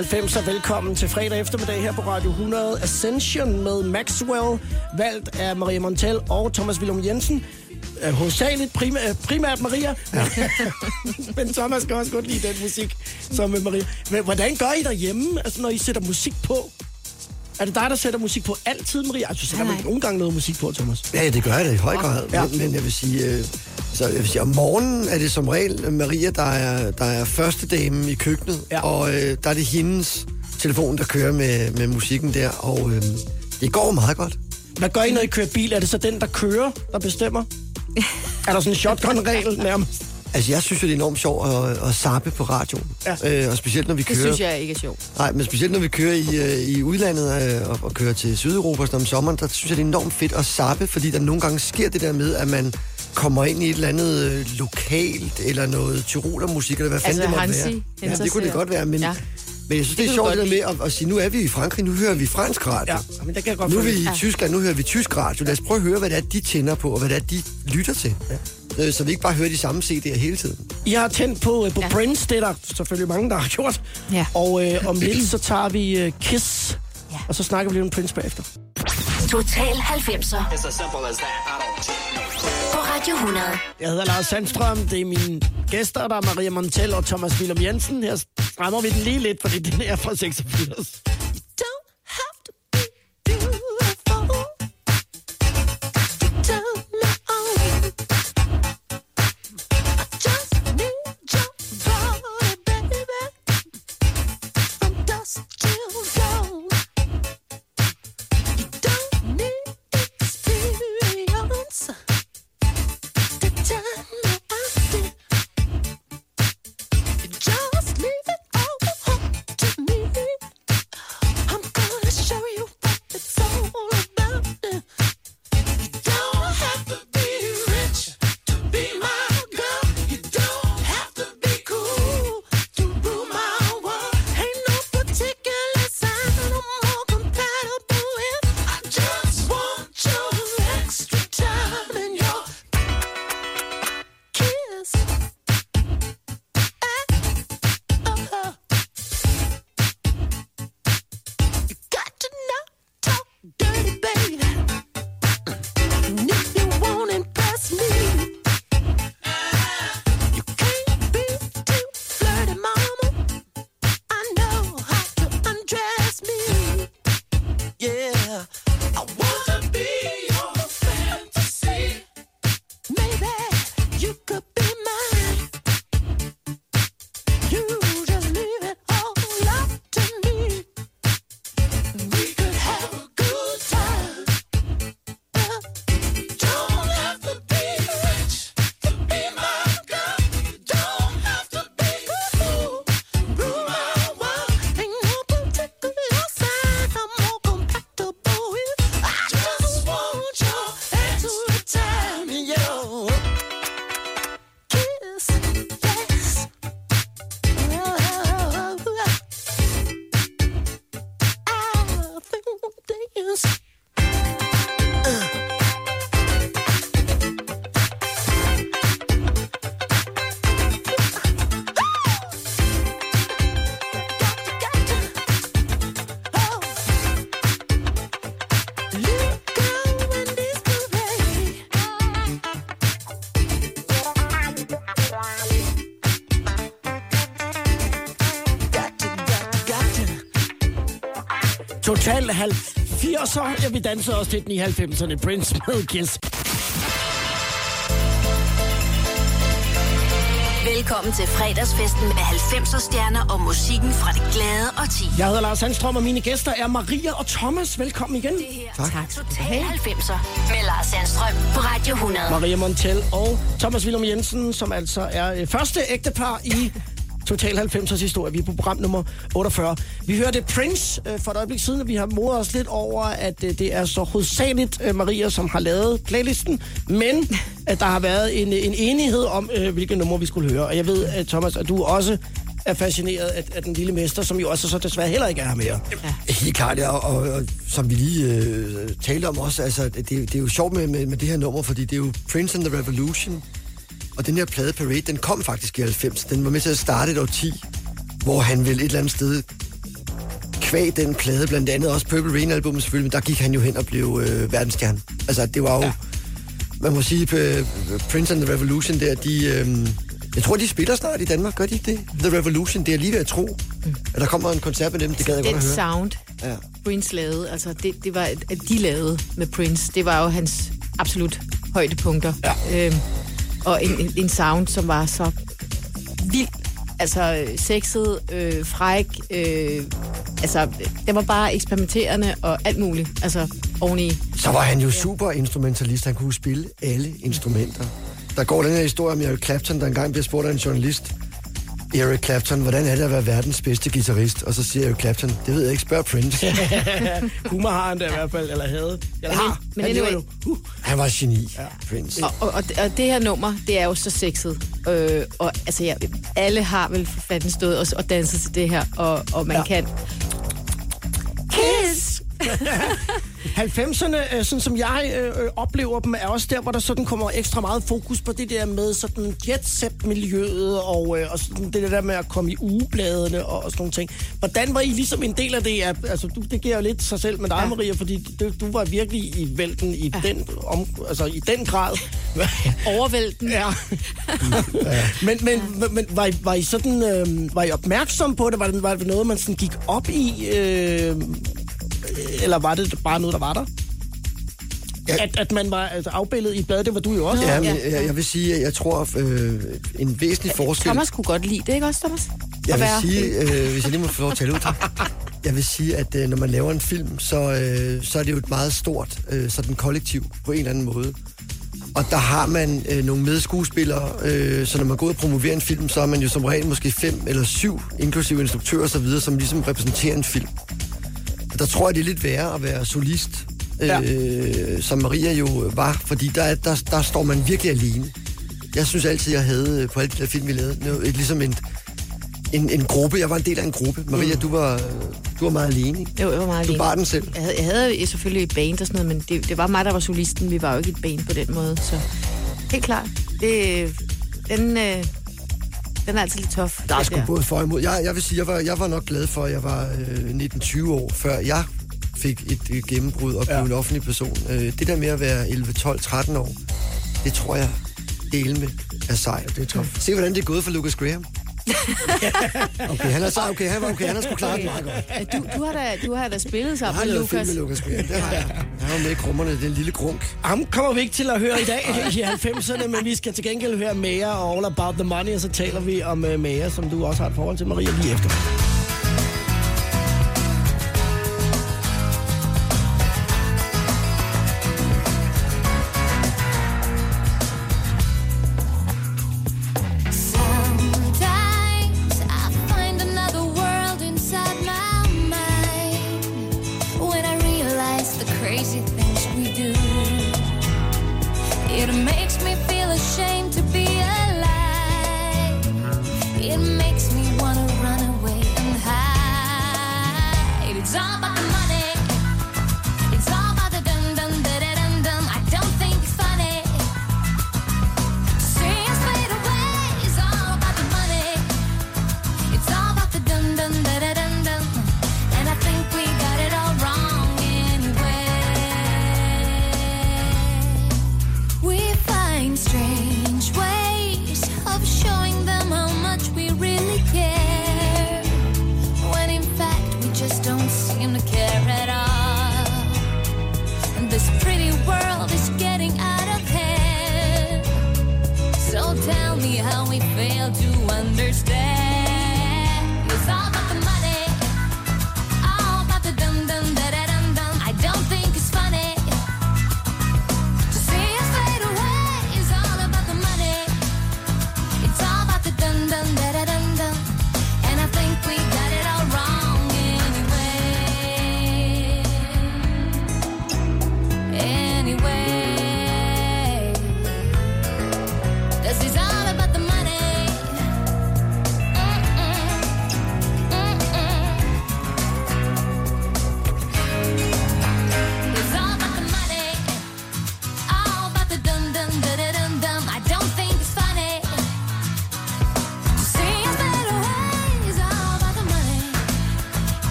B: 90 og velkommen til fredag eftermiddag her på Radio 100 Ascension med Maxwell, valgt af Maria Montel og Thomas Willum Jensen. Øh, Hovedsageligt primært, primært Maria, ja. men Thomas kan også godt lide den musik som med Maria. Men hvordan gør I derhjemme, altså, når I sætter musik på? Er det dig, der sætter musik på altid, Maria? Altså, sætter man
C: Nej.
B: nogle gange noget musik på, Thomas?
D: Ja, det gør jeg da i høj grad.
B: Ja.
D: Men, men jeg vil sige, øh, så jeg vil sige, om morgenen er det som regel Maria, der er, der er første dame i køkkenet,
B: ja.
D: og øh, der er det hendes telefon, der kører med, med musikken der, og øh, det går meget godt.
B: Hvad gør I, når I kører bil? Er det så den, der kører, der bestemmer? er der sådan en shotgun-regel nærmest?
D: Altså, jeg synes jo, det er enormt sjovt at, at zappe på radioen.
B: Ja.
D: Øh, og specielt, når vi
C: Det
D: kører...
C: synes jeg ikke er sjovt.
D: Nej, men specielt når vi kører i, øh, i udlandet øh, og, og kører til Sydeuropa sådan om sommeren, der synes jeg, det er enormt fedt at zappe, fordi der nogle gange sker det der med, at man kommer ind i et eller andet øh, lokalt, eller noget tyrolermusik, eller hvad fanden
C: Altså,
D: det måtte
C: Hansi
D: være. Ja, det kunne det godt være, men,
C: Ja.
D: men jeg synes, det,
C: Det
D: er sjovt det med at, at sige, nu er vi i Frankrig, nu hører vi fransk radio.
B: Ja, men det kan jeg godt
D: Nu er vi i
C: Ja.
D: Tyskland, nu hører vi tysk radio. Lad os prøve at høre, hvad det er, de tænder på, og hvad det er, de lytter til. Ja. Øh, Så vi ikke bare hører de samme CD'er hele tiden.
B: I har tændt på, øh, på ja. Prince, det er der selvfølgelig mange, der har gjort.
C: Ja.
B: Og øh, om lidt, så tager vi øh, Kiss,
C: Ja.
B: og så snakker vi lidt om Prince bagefter.
A: Total 90'er
G: It's as simple as that. I don't cheat, no.
A: på Radio 100.
B: Jeg hedder Lars Sandstrøm, det er mine gæster, der er Maria Montel og Thomas Willum Jensen. Her strammer vi den lige lidt, fordi den er fra 86. Total 80'er. Ja, vi dansede også til den i 90'erne. Prince med Kiss.
A: Velkommen til fredagsfesten med 90'er stjerner og musikken fra det glade og ti.
B: Jeg hedder Lars Sandstrøm, og mine gæster er Maria og Thomas. Velkommen igen.
A: Tak. Total 90'er med Lars Sandstrøm på Radio 100.
B: Maria Montel og Thomas Willum Jensen, som altså er øh, første ægtepar i Total 90'ers historie. Vi er på program nummer 48. Vi hørte Prince øh, for et øjeblik siden, og vi har modet os lidt over, at øh, det er så hovedsageligt øh, Maria, som har lavet playlisten, men at der har været en, en enighed om, øh, hvilke numre vi skulle høre. Og jeg ved, at Thomas, at du også er fascineret af, af den lille mester, som jo også så desværre heller ikke er her mere.
D: Helt klart, ja, og, og, og som vi lige øh, talte om også, altså, det, det er jo sjovt med, med, med det her nummer, fordi det er jo Prince and the Revolution, og den her plade Parade, den kom faktisk i 90. Den var med til at starte et årti, hvor han vel et eller andet sted kvæg den plade, blandt andet også Purple Rain albumet selvfølgelig, men der gik han jo hen og blev øh, verdensstjerne. Altså, det var jo, ja. man må sige, øh, Prince and the Revolution der, de, øh, jeg tror, de spiller snart i Danmark, gør de ikke det? The Revolution, det er lige ved at tro, at der kommer en koncert med dem, det gad jeg godt
C: Den
D: at høre.
C: sound,
D: Ja.
C: Prince lavede, altså det, det var, at de lavede med Prince, det var jo hans absolut højdepunkter. Ja. Øhm, og en, en, en sound, som var så vild, altså øh, sexet, øh, fræk, øh, altså det var bare eksperimenterende og alt muligt, altså oveni.
D: Så var han jo super instrumentalist. Han kunne spille alle instrumenter. Der går den her historie om Eric Clapton, der engang bliver spurgt af en journalist. Eric Clapton, hvordan er det at være verdens bedste guitarist? Og så siger Eric Clapton, det ved jeg ikke, spørg Prince.
E: Humor har han da i hvert fald, eller havde. Eller har.
C: men
E: han
C: anyway.
E: jo. Uh.
D: Han var geni, ja. Prince.
C: Og, og, og, og det her nummer, det er jo så sexet. Øh, og altså, ja, alle har vel for fanden stået og, og danset til det her, og, og man
E: ja.
C: kan... Kiss!
E: 90'erne, øh, sådan som jeg øh, øh, oplever dem, er også der, hvor der sådan kommer ekstra meget fokus på det der med sådan jet-set-miljøet og, øh, og sådan det der med at komme i ugebladene og, og sådan nogle ting. Hvordan var I ligesom en del af det? Ja, Altså, du, det giver jo lidt sig selv med dig, ja.
C: Ja.
E: Maria, fordi du, du var virkelig i vælten i, ja. den, om, altså, i den grad.
C: Overvælten.
E: Ja. men men, men, men var, I, var I sådan, øh, var I opmærksom på det? Var det, var det noget, man sådan gik op i? Øh, eller var det bare noget, der var der?
D: Ja.
E: At, at man var altså, afbildet i et blad, det var du jo også.
D: Ja, men
C: Ja.
D: jeg, jeg vil sige, at jeg tror, øh, en væsentlig forskel...
C: Thomas kunne godt lide det, ikke også, Thomas?
D: Jeg vil sige, øh, hvis jeg lige må få lov at tale ud. Jeg vil sige, at øh, når man laver en film, så, øh, så er det jo et meget stort øh, sådan kollektiv på en eller anden måde. Og der har man øh, nogle medskuespillere, øh, så når man går ud og promoverer en film, så er man jo som regel måske fem eller syv, inklusive instruktører osv., som ligesom repræsenterer en film. Der tror jeg, det er lidt værre at være solist, øh, som Maria jo var, fordi der, der, der står man virkelig alene. Jeg synes altid, jeg havde øh, på alle de der film, vi lavede, noget- et, ligesom en, en, en gruppe. Jeg var en del af en gruppe. Maria, du var, du var meget alene. ikke?
C: Jo, jeg var meget
D: Du
C: alene.
D: bar den selv.
C: Jeg havde, jeg havde selvfølgelig et band og sådan noget, men det, det var mig, der var solisten. Vi var jo ikke et band på den måde, så helt klart. Det, den, øh, den er altid lidt tof.
D: Der er sgu både for og imod. Jeg, jeg vil sige, jeg var, jeg var nok glad for, at jeg var øh, 19-20 år, før jeg fik et øh, gennembrud og blev
E: Ja.
D: ja. en offentlig person. Øh, det der med at være 11, 12, 13 år, det tror jeg dele med er sejt. Det er tof. Se, hvordan det er gået for Lucas Graham. okay, han er sej. Okay, han var okay. Han har sgu klaret det meget godt.
C: Du, du, har da, du har da spillet
D: Jeg
C: sammen
D: har
C: med
D: lavet film
C: Lukas.
D: med Graham. Det har jeg. Han var med i krummerne. Det er en lille grunk.
E: Ham kommer vi ikke til at høre i dag i 90'erne, men vi skal til gengæld høre Maya og All About the Money, og så taler vi om uh, Maya, som du også har et forhold til, Maria, lige efter.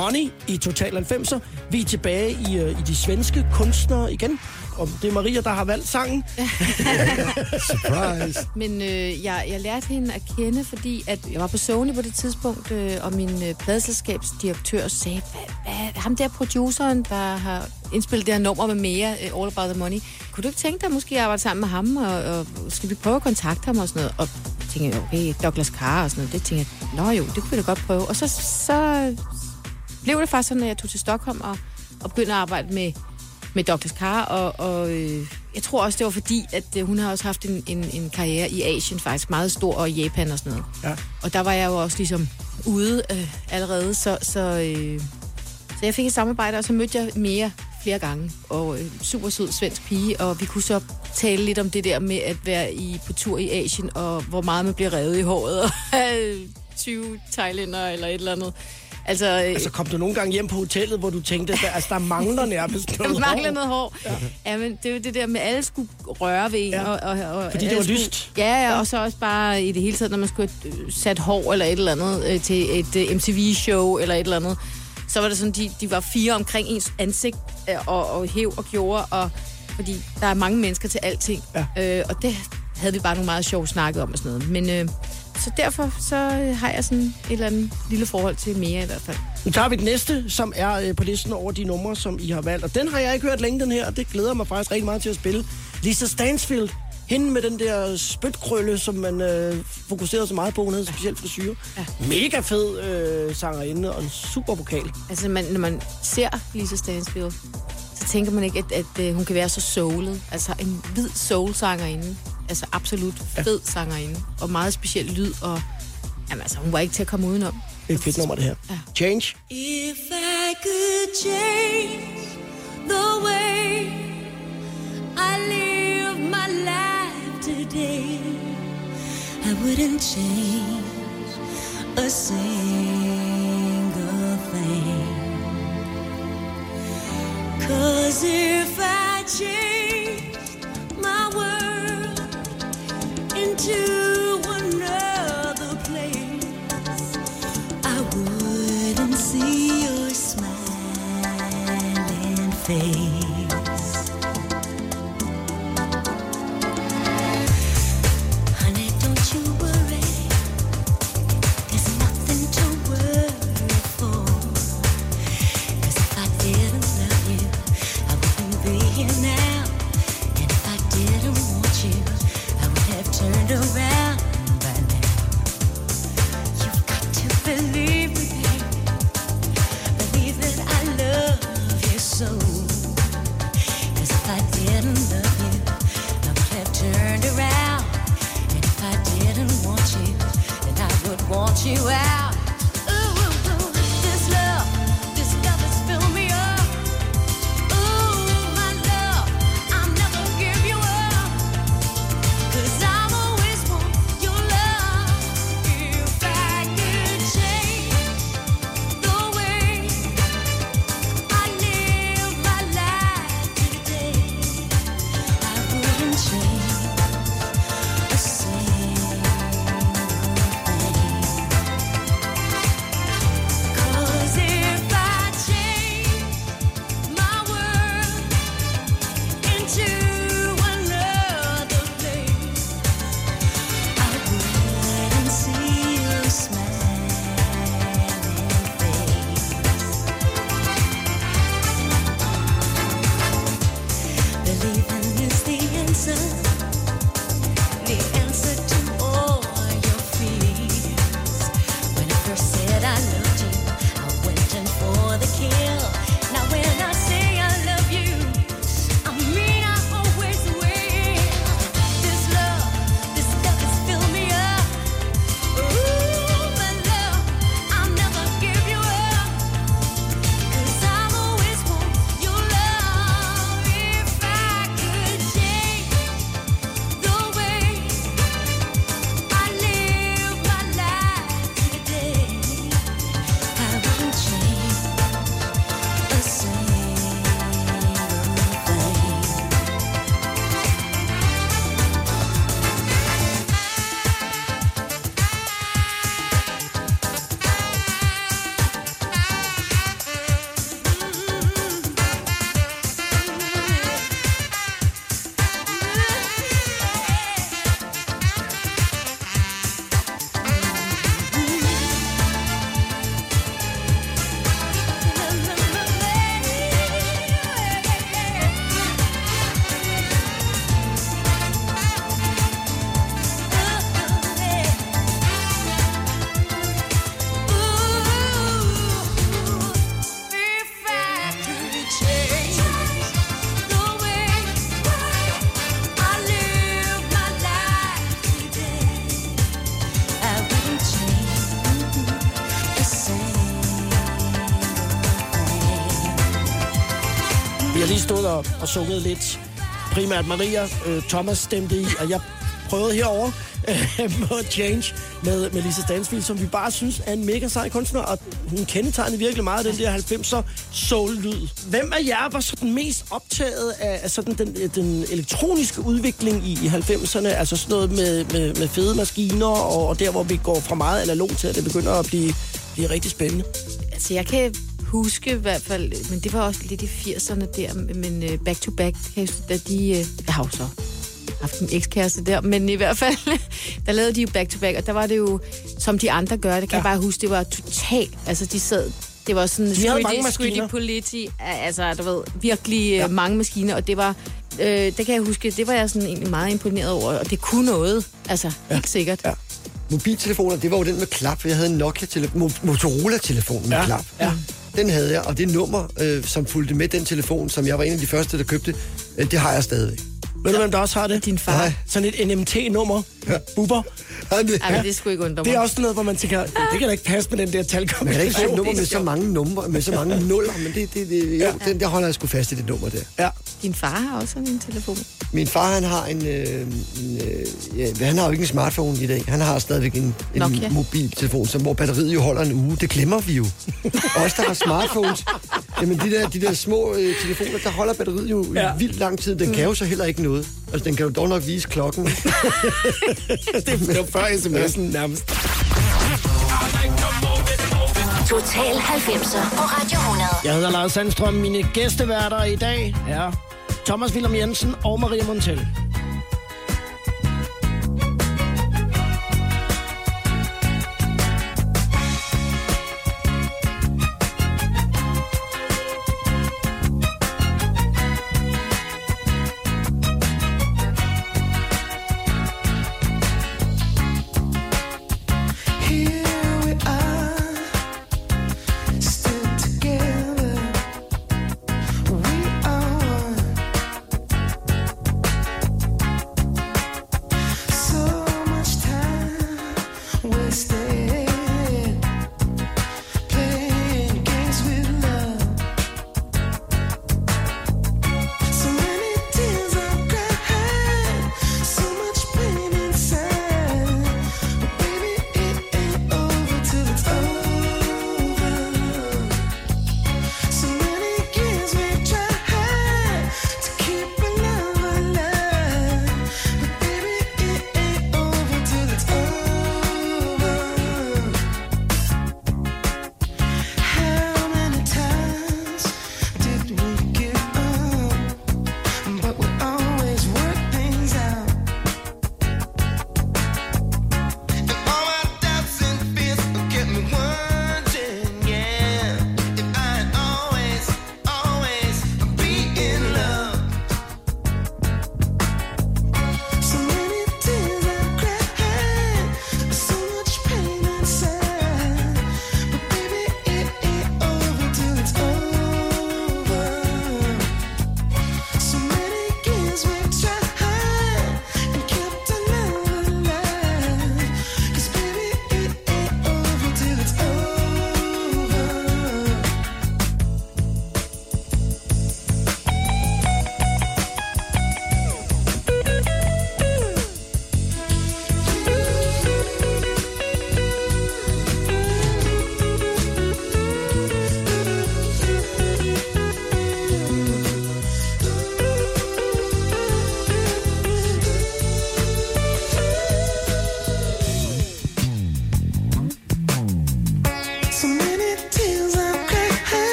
H: Money i
B: Total 90'er. Vi er tilbage i, øh, i de svenske kunstnere igen. Og det er Maria, der har valgt sangen.
D: Surprise.
C: Men øh, jeg, jeg lærte hende at kende, fordi at jeg var på Sony på det tidspunkt, øh, og min øh, pladselskabsdirektør sagde, hvad, hvad, ham der produceren, der har indspillet det her nummer med mere, øh, All About the Money, kunne du ikke tænke dig måske at arbejde sammen med ham, og, og skal vi prøve at kontakte ham og sådan noget? Og tænkte jeg, okay, Douglas Carr og sådan noget, det tænkte jeg, nå jo, det kunne vi da godt prøve. Og så, så blev det faktisk sådan, at jeg tog til Stockholm og, og begyndte at arbejde med, med Douglas Carr, og, og øh, jeg tror også, det var fordi, at øh, hun har også haft en, en, en karriere i Asien faktisk, meget stor, og i Japan og sådan noget.
B: Ja.
C: Og der var jeg jo også ligesom ude øh, allerede, så, så, øh, så jeg fik et samarbejde, og så mødte jeg mere flere gange, og øh, super sød svensk pige, og vi kunne så tale lidt om det der med at være i, på tur i Asien, og hvor meget man bliver revet i håret, og have 20 thailænder eller et eller andet. Altså, øh,
B: Altså kom du nogle gange hjem på hotellet, hvor du tænkte, at der, altså, der mangler nærmest noget
C: der mangler
B: hår?
C: noget hår. Ja. ja, men det er det der med, at alle skulle røre ved en.
B: Ja.
C: Og, og, og,
B: Fordi det var
C: skulle-
B: lyst.
C: Ja, ja, og så også bare i det hele taget, når man skulle have øh, sat hår eller et eller andet øh, til et øh, MTV-show eller et eller andet, så var det sådan, de, de var fire omkring ens ansigt øh, og, og hæv og gjorde, og fordi der er mange mennesker til alting.
B: Ja.
C: Øh, og det havde vi bare nogle meget sjove snakket om og sådan noget. Men øh, så derfor så øh, har jeg sådan et eller andet lille forhold til mere i hvert fald.
B: Nu tager vi den næste, som er øh, på listen over de numre, som I har valgt. Og den har jeg ikke hørt længe, den her, og det glæder mig faktisk rigtig meget til at spille. Lisa Stansfield, hende med den der spytkrølle, som man øh, fokuserede så meget på. Hun havde specielt frisyr. Ja. Mega fed øh, sangerinde og en super vokal.
C: Altså, man, når man ser Lisa Stansfield, så tænker man ikke, at, at, at hun kan være så soulet. Altså, en hvid soul-sangerinde. Altså, absolut fed sangerinde. Og meget speciel lyd, og jamen, altså, hun var ikke til at komme udenom.
B: Det er et fedt nummer, det her.
C: Ja.
B: Change.
E: If I could change the way I live my life today, I wouldn't change a single thing. Cause if I changed face. Got
B: og, sunget lidt. Primært Maria, øh, Thomas stemte i, og jeg prøvede herover øh, på Change med, med Lisa Stansfield, som vi bare synes er en mega sej kunstner, og hun kendetegner virkelig meget den der 90'er soul-lyd. Hvem af jer var sådan mest optaget af, af sådan den, øh, den elektroniske udvikling i, i 90'erne? Altså sådan noget med, med, med fede maskiner, og, og der, hvor vi går fra meget analog til, at det begynder at blive, blive rigtig spændende.
C: Altså, jeg kan huske i hvert fald, men det var også lidt i 80'erne der, men uh, Back to Back, kan jeg huske, da de... Uh, jeg har jo så haft en ekskæreste der, men i hvert fald, der lavede de jo Back to Back, og der var det jo, som de andre gør, det kan ja. jeg bare huske, det var totalt, altså de sad, det var sådan
B: De havde mange maskiner.
C: Politi, altså du ved, virkelig ja. mange maskiner, og det var, øh, det kan jeg huske, det var jeg sådan egentlig meget imponeret over, og det kunne noget, altså ja. helt sikkert.
D: Ja. Mobiltelefoner, det var jo den med klap. Jeg havde en Nokia tele- Mo- Motorola-telefon med
B: Ja,
D: klap.
B: ja.
D: Den havde jeg, og det nummer, øh, som fulgte med den telefon, som jeg var en af de første, der købte, øh, det har jeg stadigvæk.
B: Ved du, hvem der også har det?
C: Din far.
D: Nej.
B: Sådan et NMT-nummer. Ja. Bubber.
D: Han,
C: Ej, men det skulle ikke undre mig.
B: Det er også noget, hvor man tænker, det kan da ikke passe med den der
D: Man kan da ikke få et
B: talkombination.
D: nummer med så mange numre, med så mange nuller, men det, det, det, jo, den der holder jeg sgu fast i det nummer der.
B: Ja.
C: Din far har også en telefon.
D: Min far, han har en, øh, en øh, ja, han har jo ikke en smartphone i dag. Han har stadigvæk en, en
C: Nokia.
D: mobiltelefon, som, hvor batteriet jo holder en uge. Det glemmer vi jo. Os, der har smartphones, jamen de der, de der små øh, telefoner, der holder batteriet jo
B: Ja.
D: ja. vildt lang tid. Den kan jo så heller ikke noget. Altså, den kan jo dog nok vise klokken.
B: det var før sms'en nærmest.
A: Total 90'er på Radio 100.
B: Jeg hedder Lars Sandstrøm. Mine gæsteværter i dag er Thomas Willem Jensen og Maria Montel.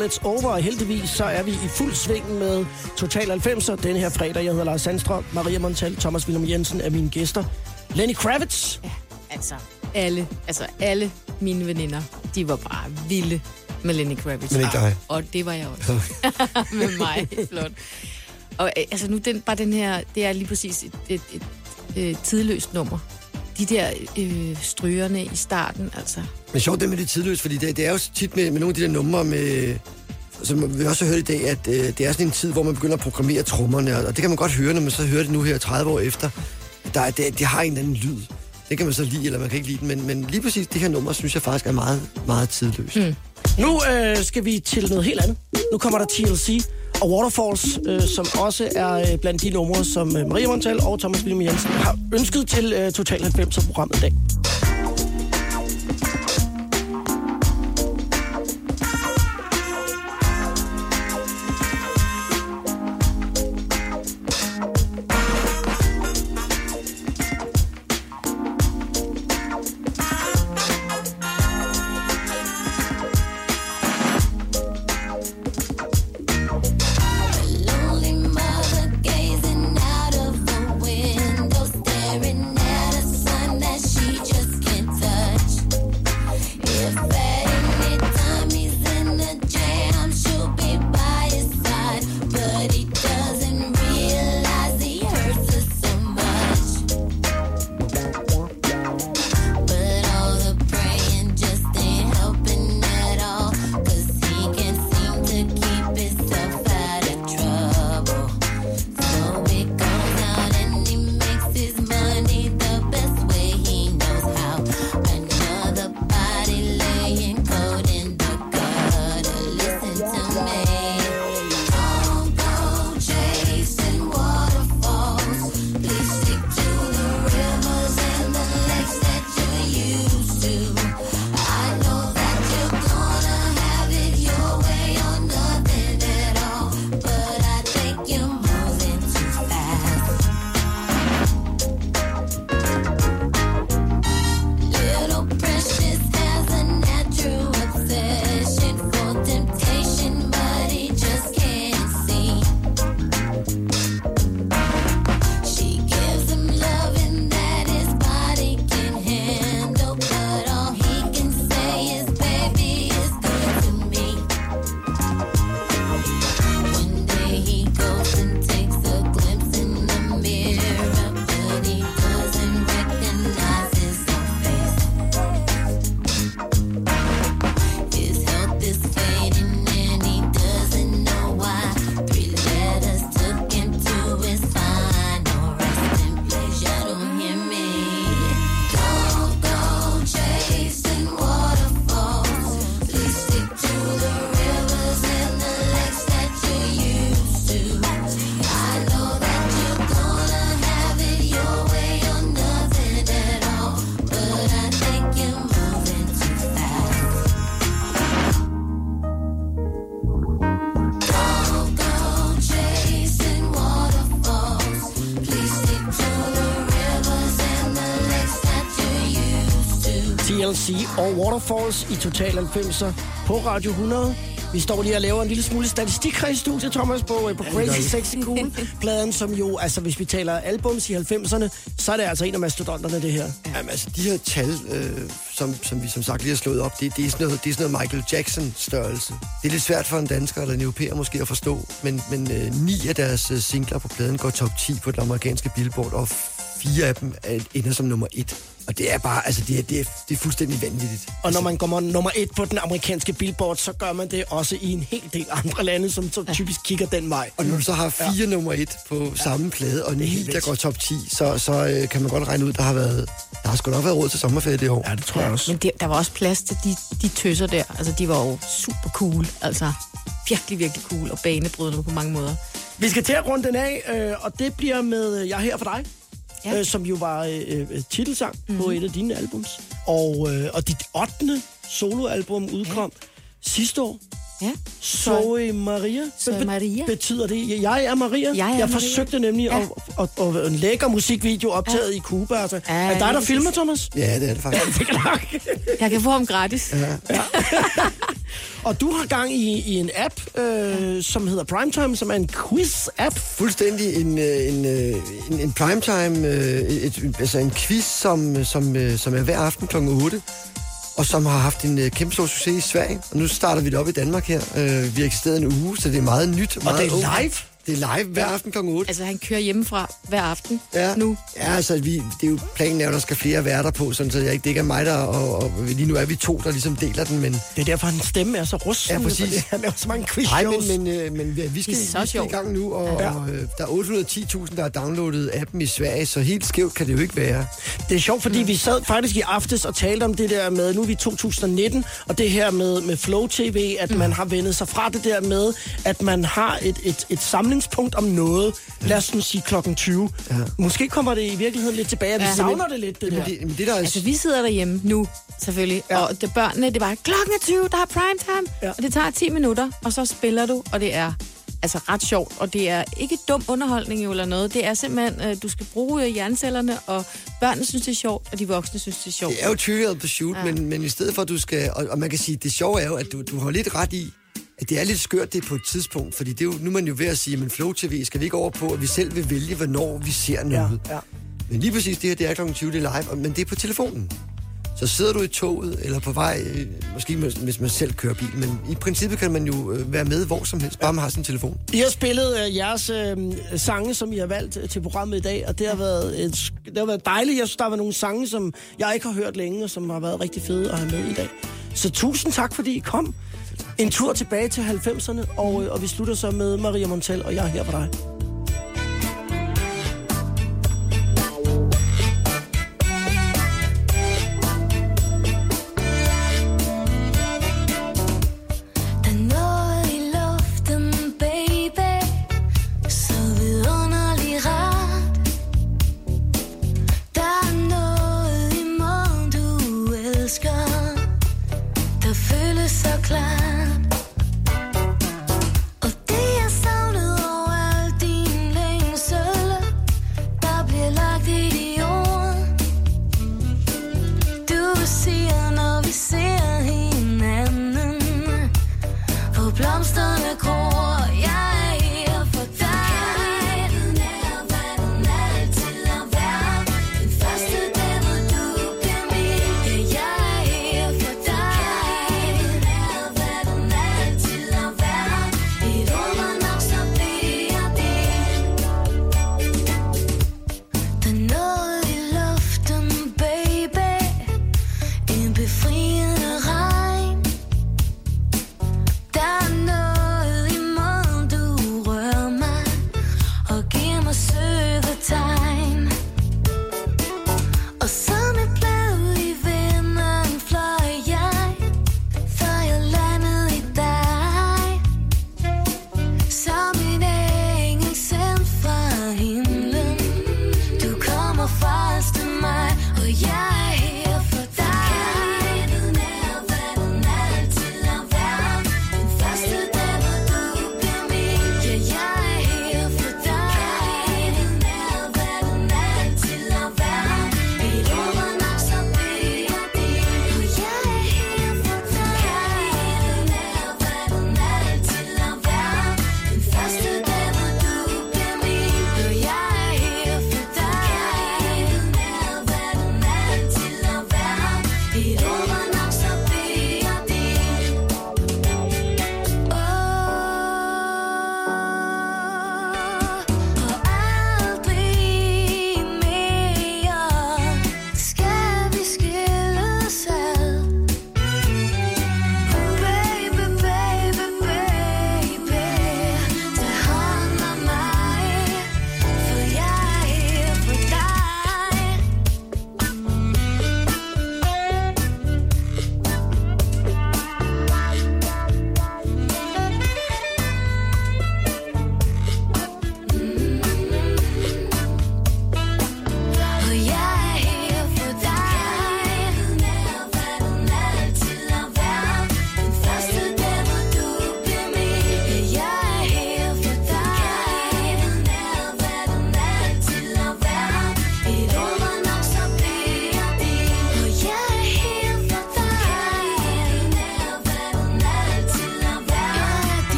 E: Till it's over. Og heldigvis så er vi i fuld sving med Total 90'er denne her fredag. Jeg hedder Lars Sandstrøm, Maria Montal, Thomas Willum Jensen er mine gæster. Lenny Kravitz.
C: Altså, alle, altså alle mine veninder, de var bare vilde med Lenny Kravitz.
D: Men ikke dig.
C: Og det var jeg også. med mig, flot. Og øh, altså nu, den, bare den her, det er lige præcis et, et, et, et tidløst nummer. De der øh, strygerne i starten, altså.
D: Men sjovt det med det tidløst, fordi det, det er jo tit med, med nogle af de der numre med... Som vi også har hørt i dag, at øh, det er sådan en tid, hvor man begynder at programmere trommerne, og det kan man godt høre, når man så hører det nu her 30 år efter. at Der, er- det, det har en eller anden lyd. Det kan man så lide, eller man kan ikke lide den, men, men lige præcis det her nummer, synes jeg faktisk er meget, meget tidløst. Mm.
E: Nu øh, skal vi til noget helt andet. Nu kommer der TLC og Waterfalls, øh, som også er øh, blandt de numre, som øh, Maria Montal og Thomas William Jensen har ønsket til øh, Total 90'er-programmet i dag. TLC og Waterfalls i Total 90'er på Radio 100. Vi står lige og laver en lille smule statistik her i studiet, Thomas, på, øh, på Crazy Sexy Cool-pladen, som jo, altså hvis vi taler albums i 90'erne, så er det altså en af mastodonterne, det her.
D: Jamen, altså, de her tal, øh, som, som vi som sagt lige har slået op, det, det, er sådan noget, det er sådan noget Michael Jackson-størrelse. Det er lidt svært for en dansker eller en europæer måske at forstå, men, men øh, ni af deres øh, singler på pladen går top 10 på den amerikanske Billboard, og fire af dem er, ender som nummer et. Og det er bare, altså, det er, det er, det er fuldstændig vanvittigt.
E: Og når man kommer nummer et på den amerikanske billboard, så gør man det også i en hel del andre lande, som så typisk kigger den vej.
D: Og når du så har fire ja. nummer et på ja. samme plade, og ni,
E: helt
D: der går top 10, så, så øh, kan man godt regne ud, der har været, der har sgu nok været råd til sommerferie det år.
E: Ja, det tror jeg også.
C: Men det, der var også plads til de, de tøser der. Altså, de var jo super cool. Altså, virkelig, virkelig cool og banebrydende på mange måder.
E: Vi skal til at runde den af, øh, og det bliver med øh, Jeg er her for dig.
C: Ja.
E: øh, som jo var øh, øh, titelsang mm-hmm. på et af dine albums. Og, øh, og dit 8. soloalbum udkom ja. sidste år.
C: Ja.
B: Zoe Maria.
C: Zoe Maria.
B: Betyder det, jeg er Maria?
C: Jeg er
B: jeg
C: Maria.
B: forsøgte nemlig
C: Ja.
B: at, at, at, at, en lækker musikvideo optaget ja. i Cuba. Altså.
C: Ja,
B: er det dig, der filmer. Thomas?
D: Ja, det er det faktisk.
B: Det kan.
C: Jeg kan få ham gratis. Ja.
B: Og du har gang i, i en app, øh, som hedder Primetime, som er en quiz-app.
D: Fuldstændig en, øh, en, øh, en, en primetime, øh, et, altså en quiz, som, som, øh, som er hver aften kl. 8, og som har haft en øh, kæmpe stor succes i Sverige. Og nu starter vi det op i Danmark her. Øh, vi har eksisteret en uge, så det er meget nyt.
B: Og
D: meget
B: det er live.
D: Det er live hver aften kl. 8.
C: Altså, han kører hjemmefra hver aften
D: Ja.
C: nu.
D: Ja, altså, vi, det er jo planen er, at der skal flere værter på, sådan, så jeg ikke, det ikke er mig, der... Og, og, lige nu er vi to, der ligesom deler den, men...
B: Det er derfor, hans stemme er så rusten.
D: Ja, præcis.
B: Han laver så mange quiz
D: Nej, men, men, øh, men vi- vi skal, vi skal i gang nu, og,
B: Ja.
D: og øh, der er 810.000, der har downloadet appen i Sverige, så helt skævt kan det jo ikke være.
B: Det er sjovt, fordi vi sad faktisk i aftes og talte om det der med, nu er vi i 2019, og det her med, med Flow TV, at man har vendet sig fra det der med, at man har et, et, et samlingspunkt om noget, lad os nu sige klokken 20. Ja. Måske kommer det i virkeligheden lidt tilbage, at vi
C: Ja.
B: savner det lidt, det
D: Men
B: der.
D: det, men det der er...
C: Altså, vi sidder derhjemme nu, selvfølgelig.
B: Ja.
C: Og det børnene, det er bare, klokken er 20, der er primetime.
B: Ja.
C: Og det tager 10 minutter, og så spiller du, og det er altså ret sjovt. Og det er ikke dum underholdning jo eller noget. Det er simpelthen, øh, du skal bruge øh, hjernecellerne, og børnene synes, det er sjovt, og de voksne synes, det er sjovt.
D: Det er jo trivial pursuit, ja. men, men i stedet for, at du skal... Og, og man kan sige, det sjove er jo, at du, du har lidt ret i, det er lidt skørt det på et tidspunkt, fordi det er jo, nu er man jo ved at sige, men Flow TV, skal vi ikke over på, at vi selv vil vælge, hvornår vi ser noget?
B: Ja, ja.
D: Men lige præcis det her, det er kl. 20, det er live, men det er på telefonen. Så sidder du i toget, eller på vej, øh, måske hvis man selv kører bil, men i princippet kan man jo øh, være med hvor som helst, bare man har sin telefon.
B: I har spillet øh, jeres øh, sange, som I har valgt øh, til programmet i dag, og det har, været et, det har været dejligt. Jeg synes, der har været nogle sange, som jeg ikke har hørt længe, og som har været rigtig fede at have med i dag. Så tusind tak, fordi I kom. En tur tilbage til 90'erne, og, øh, og vi slutter så med Maria Montel, og jeg er her for dig.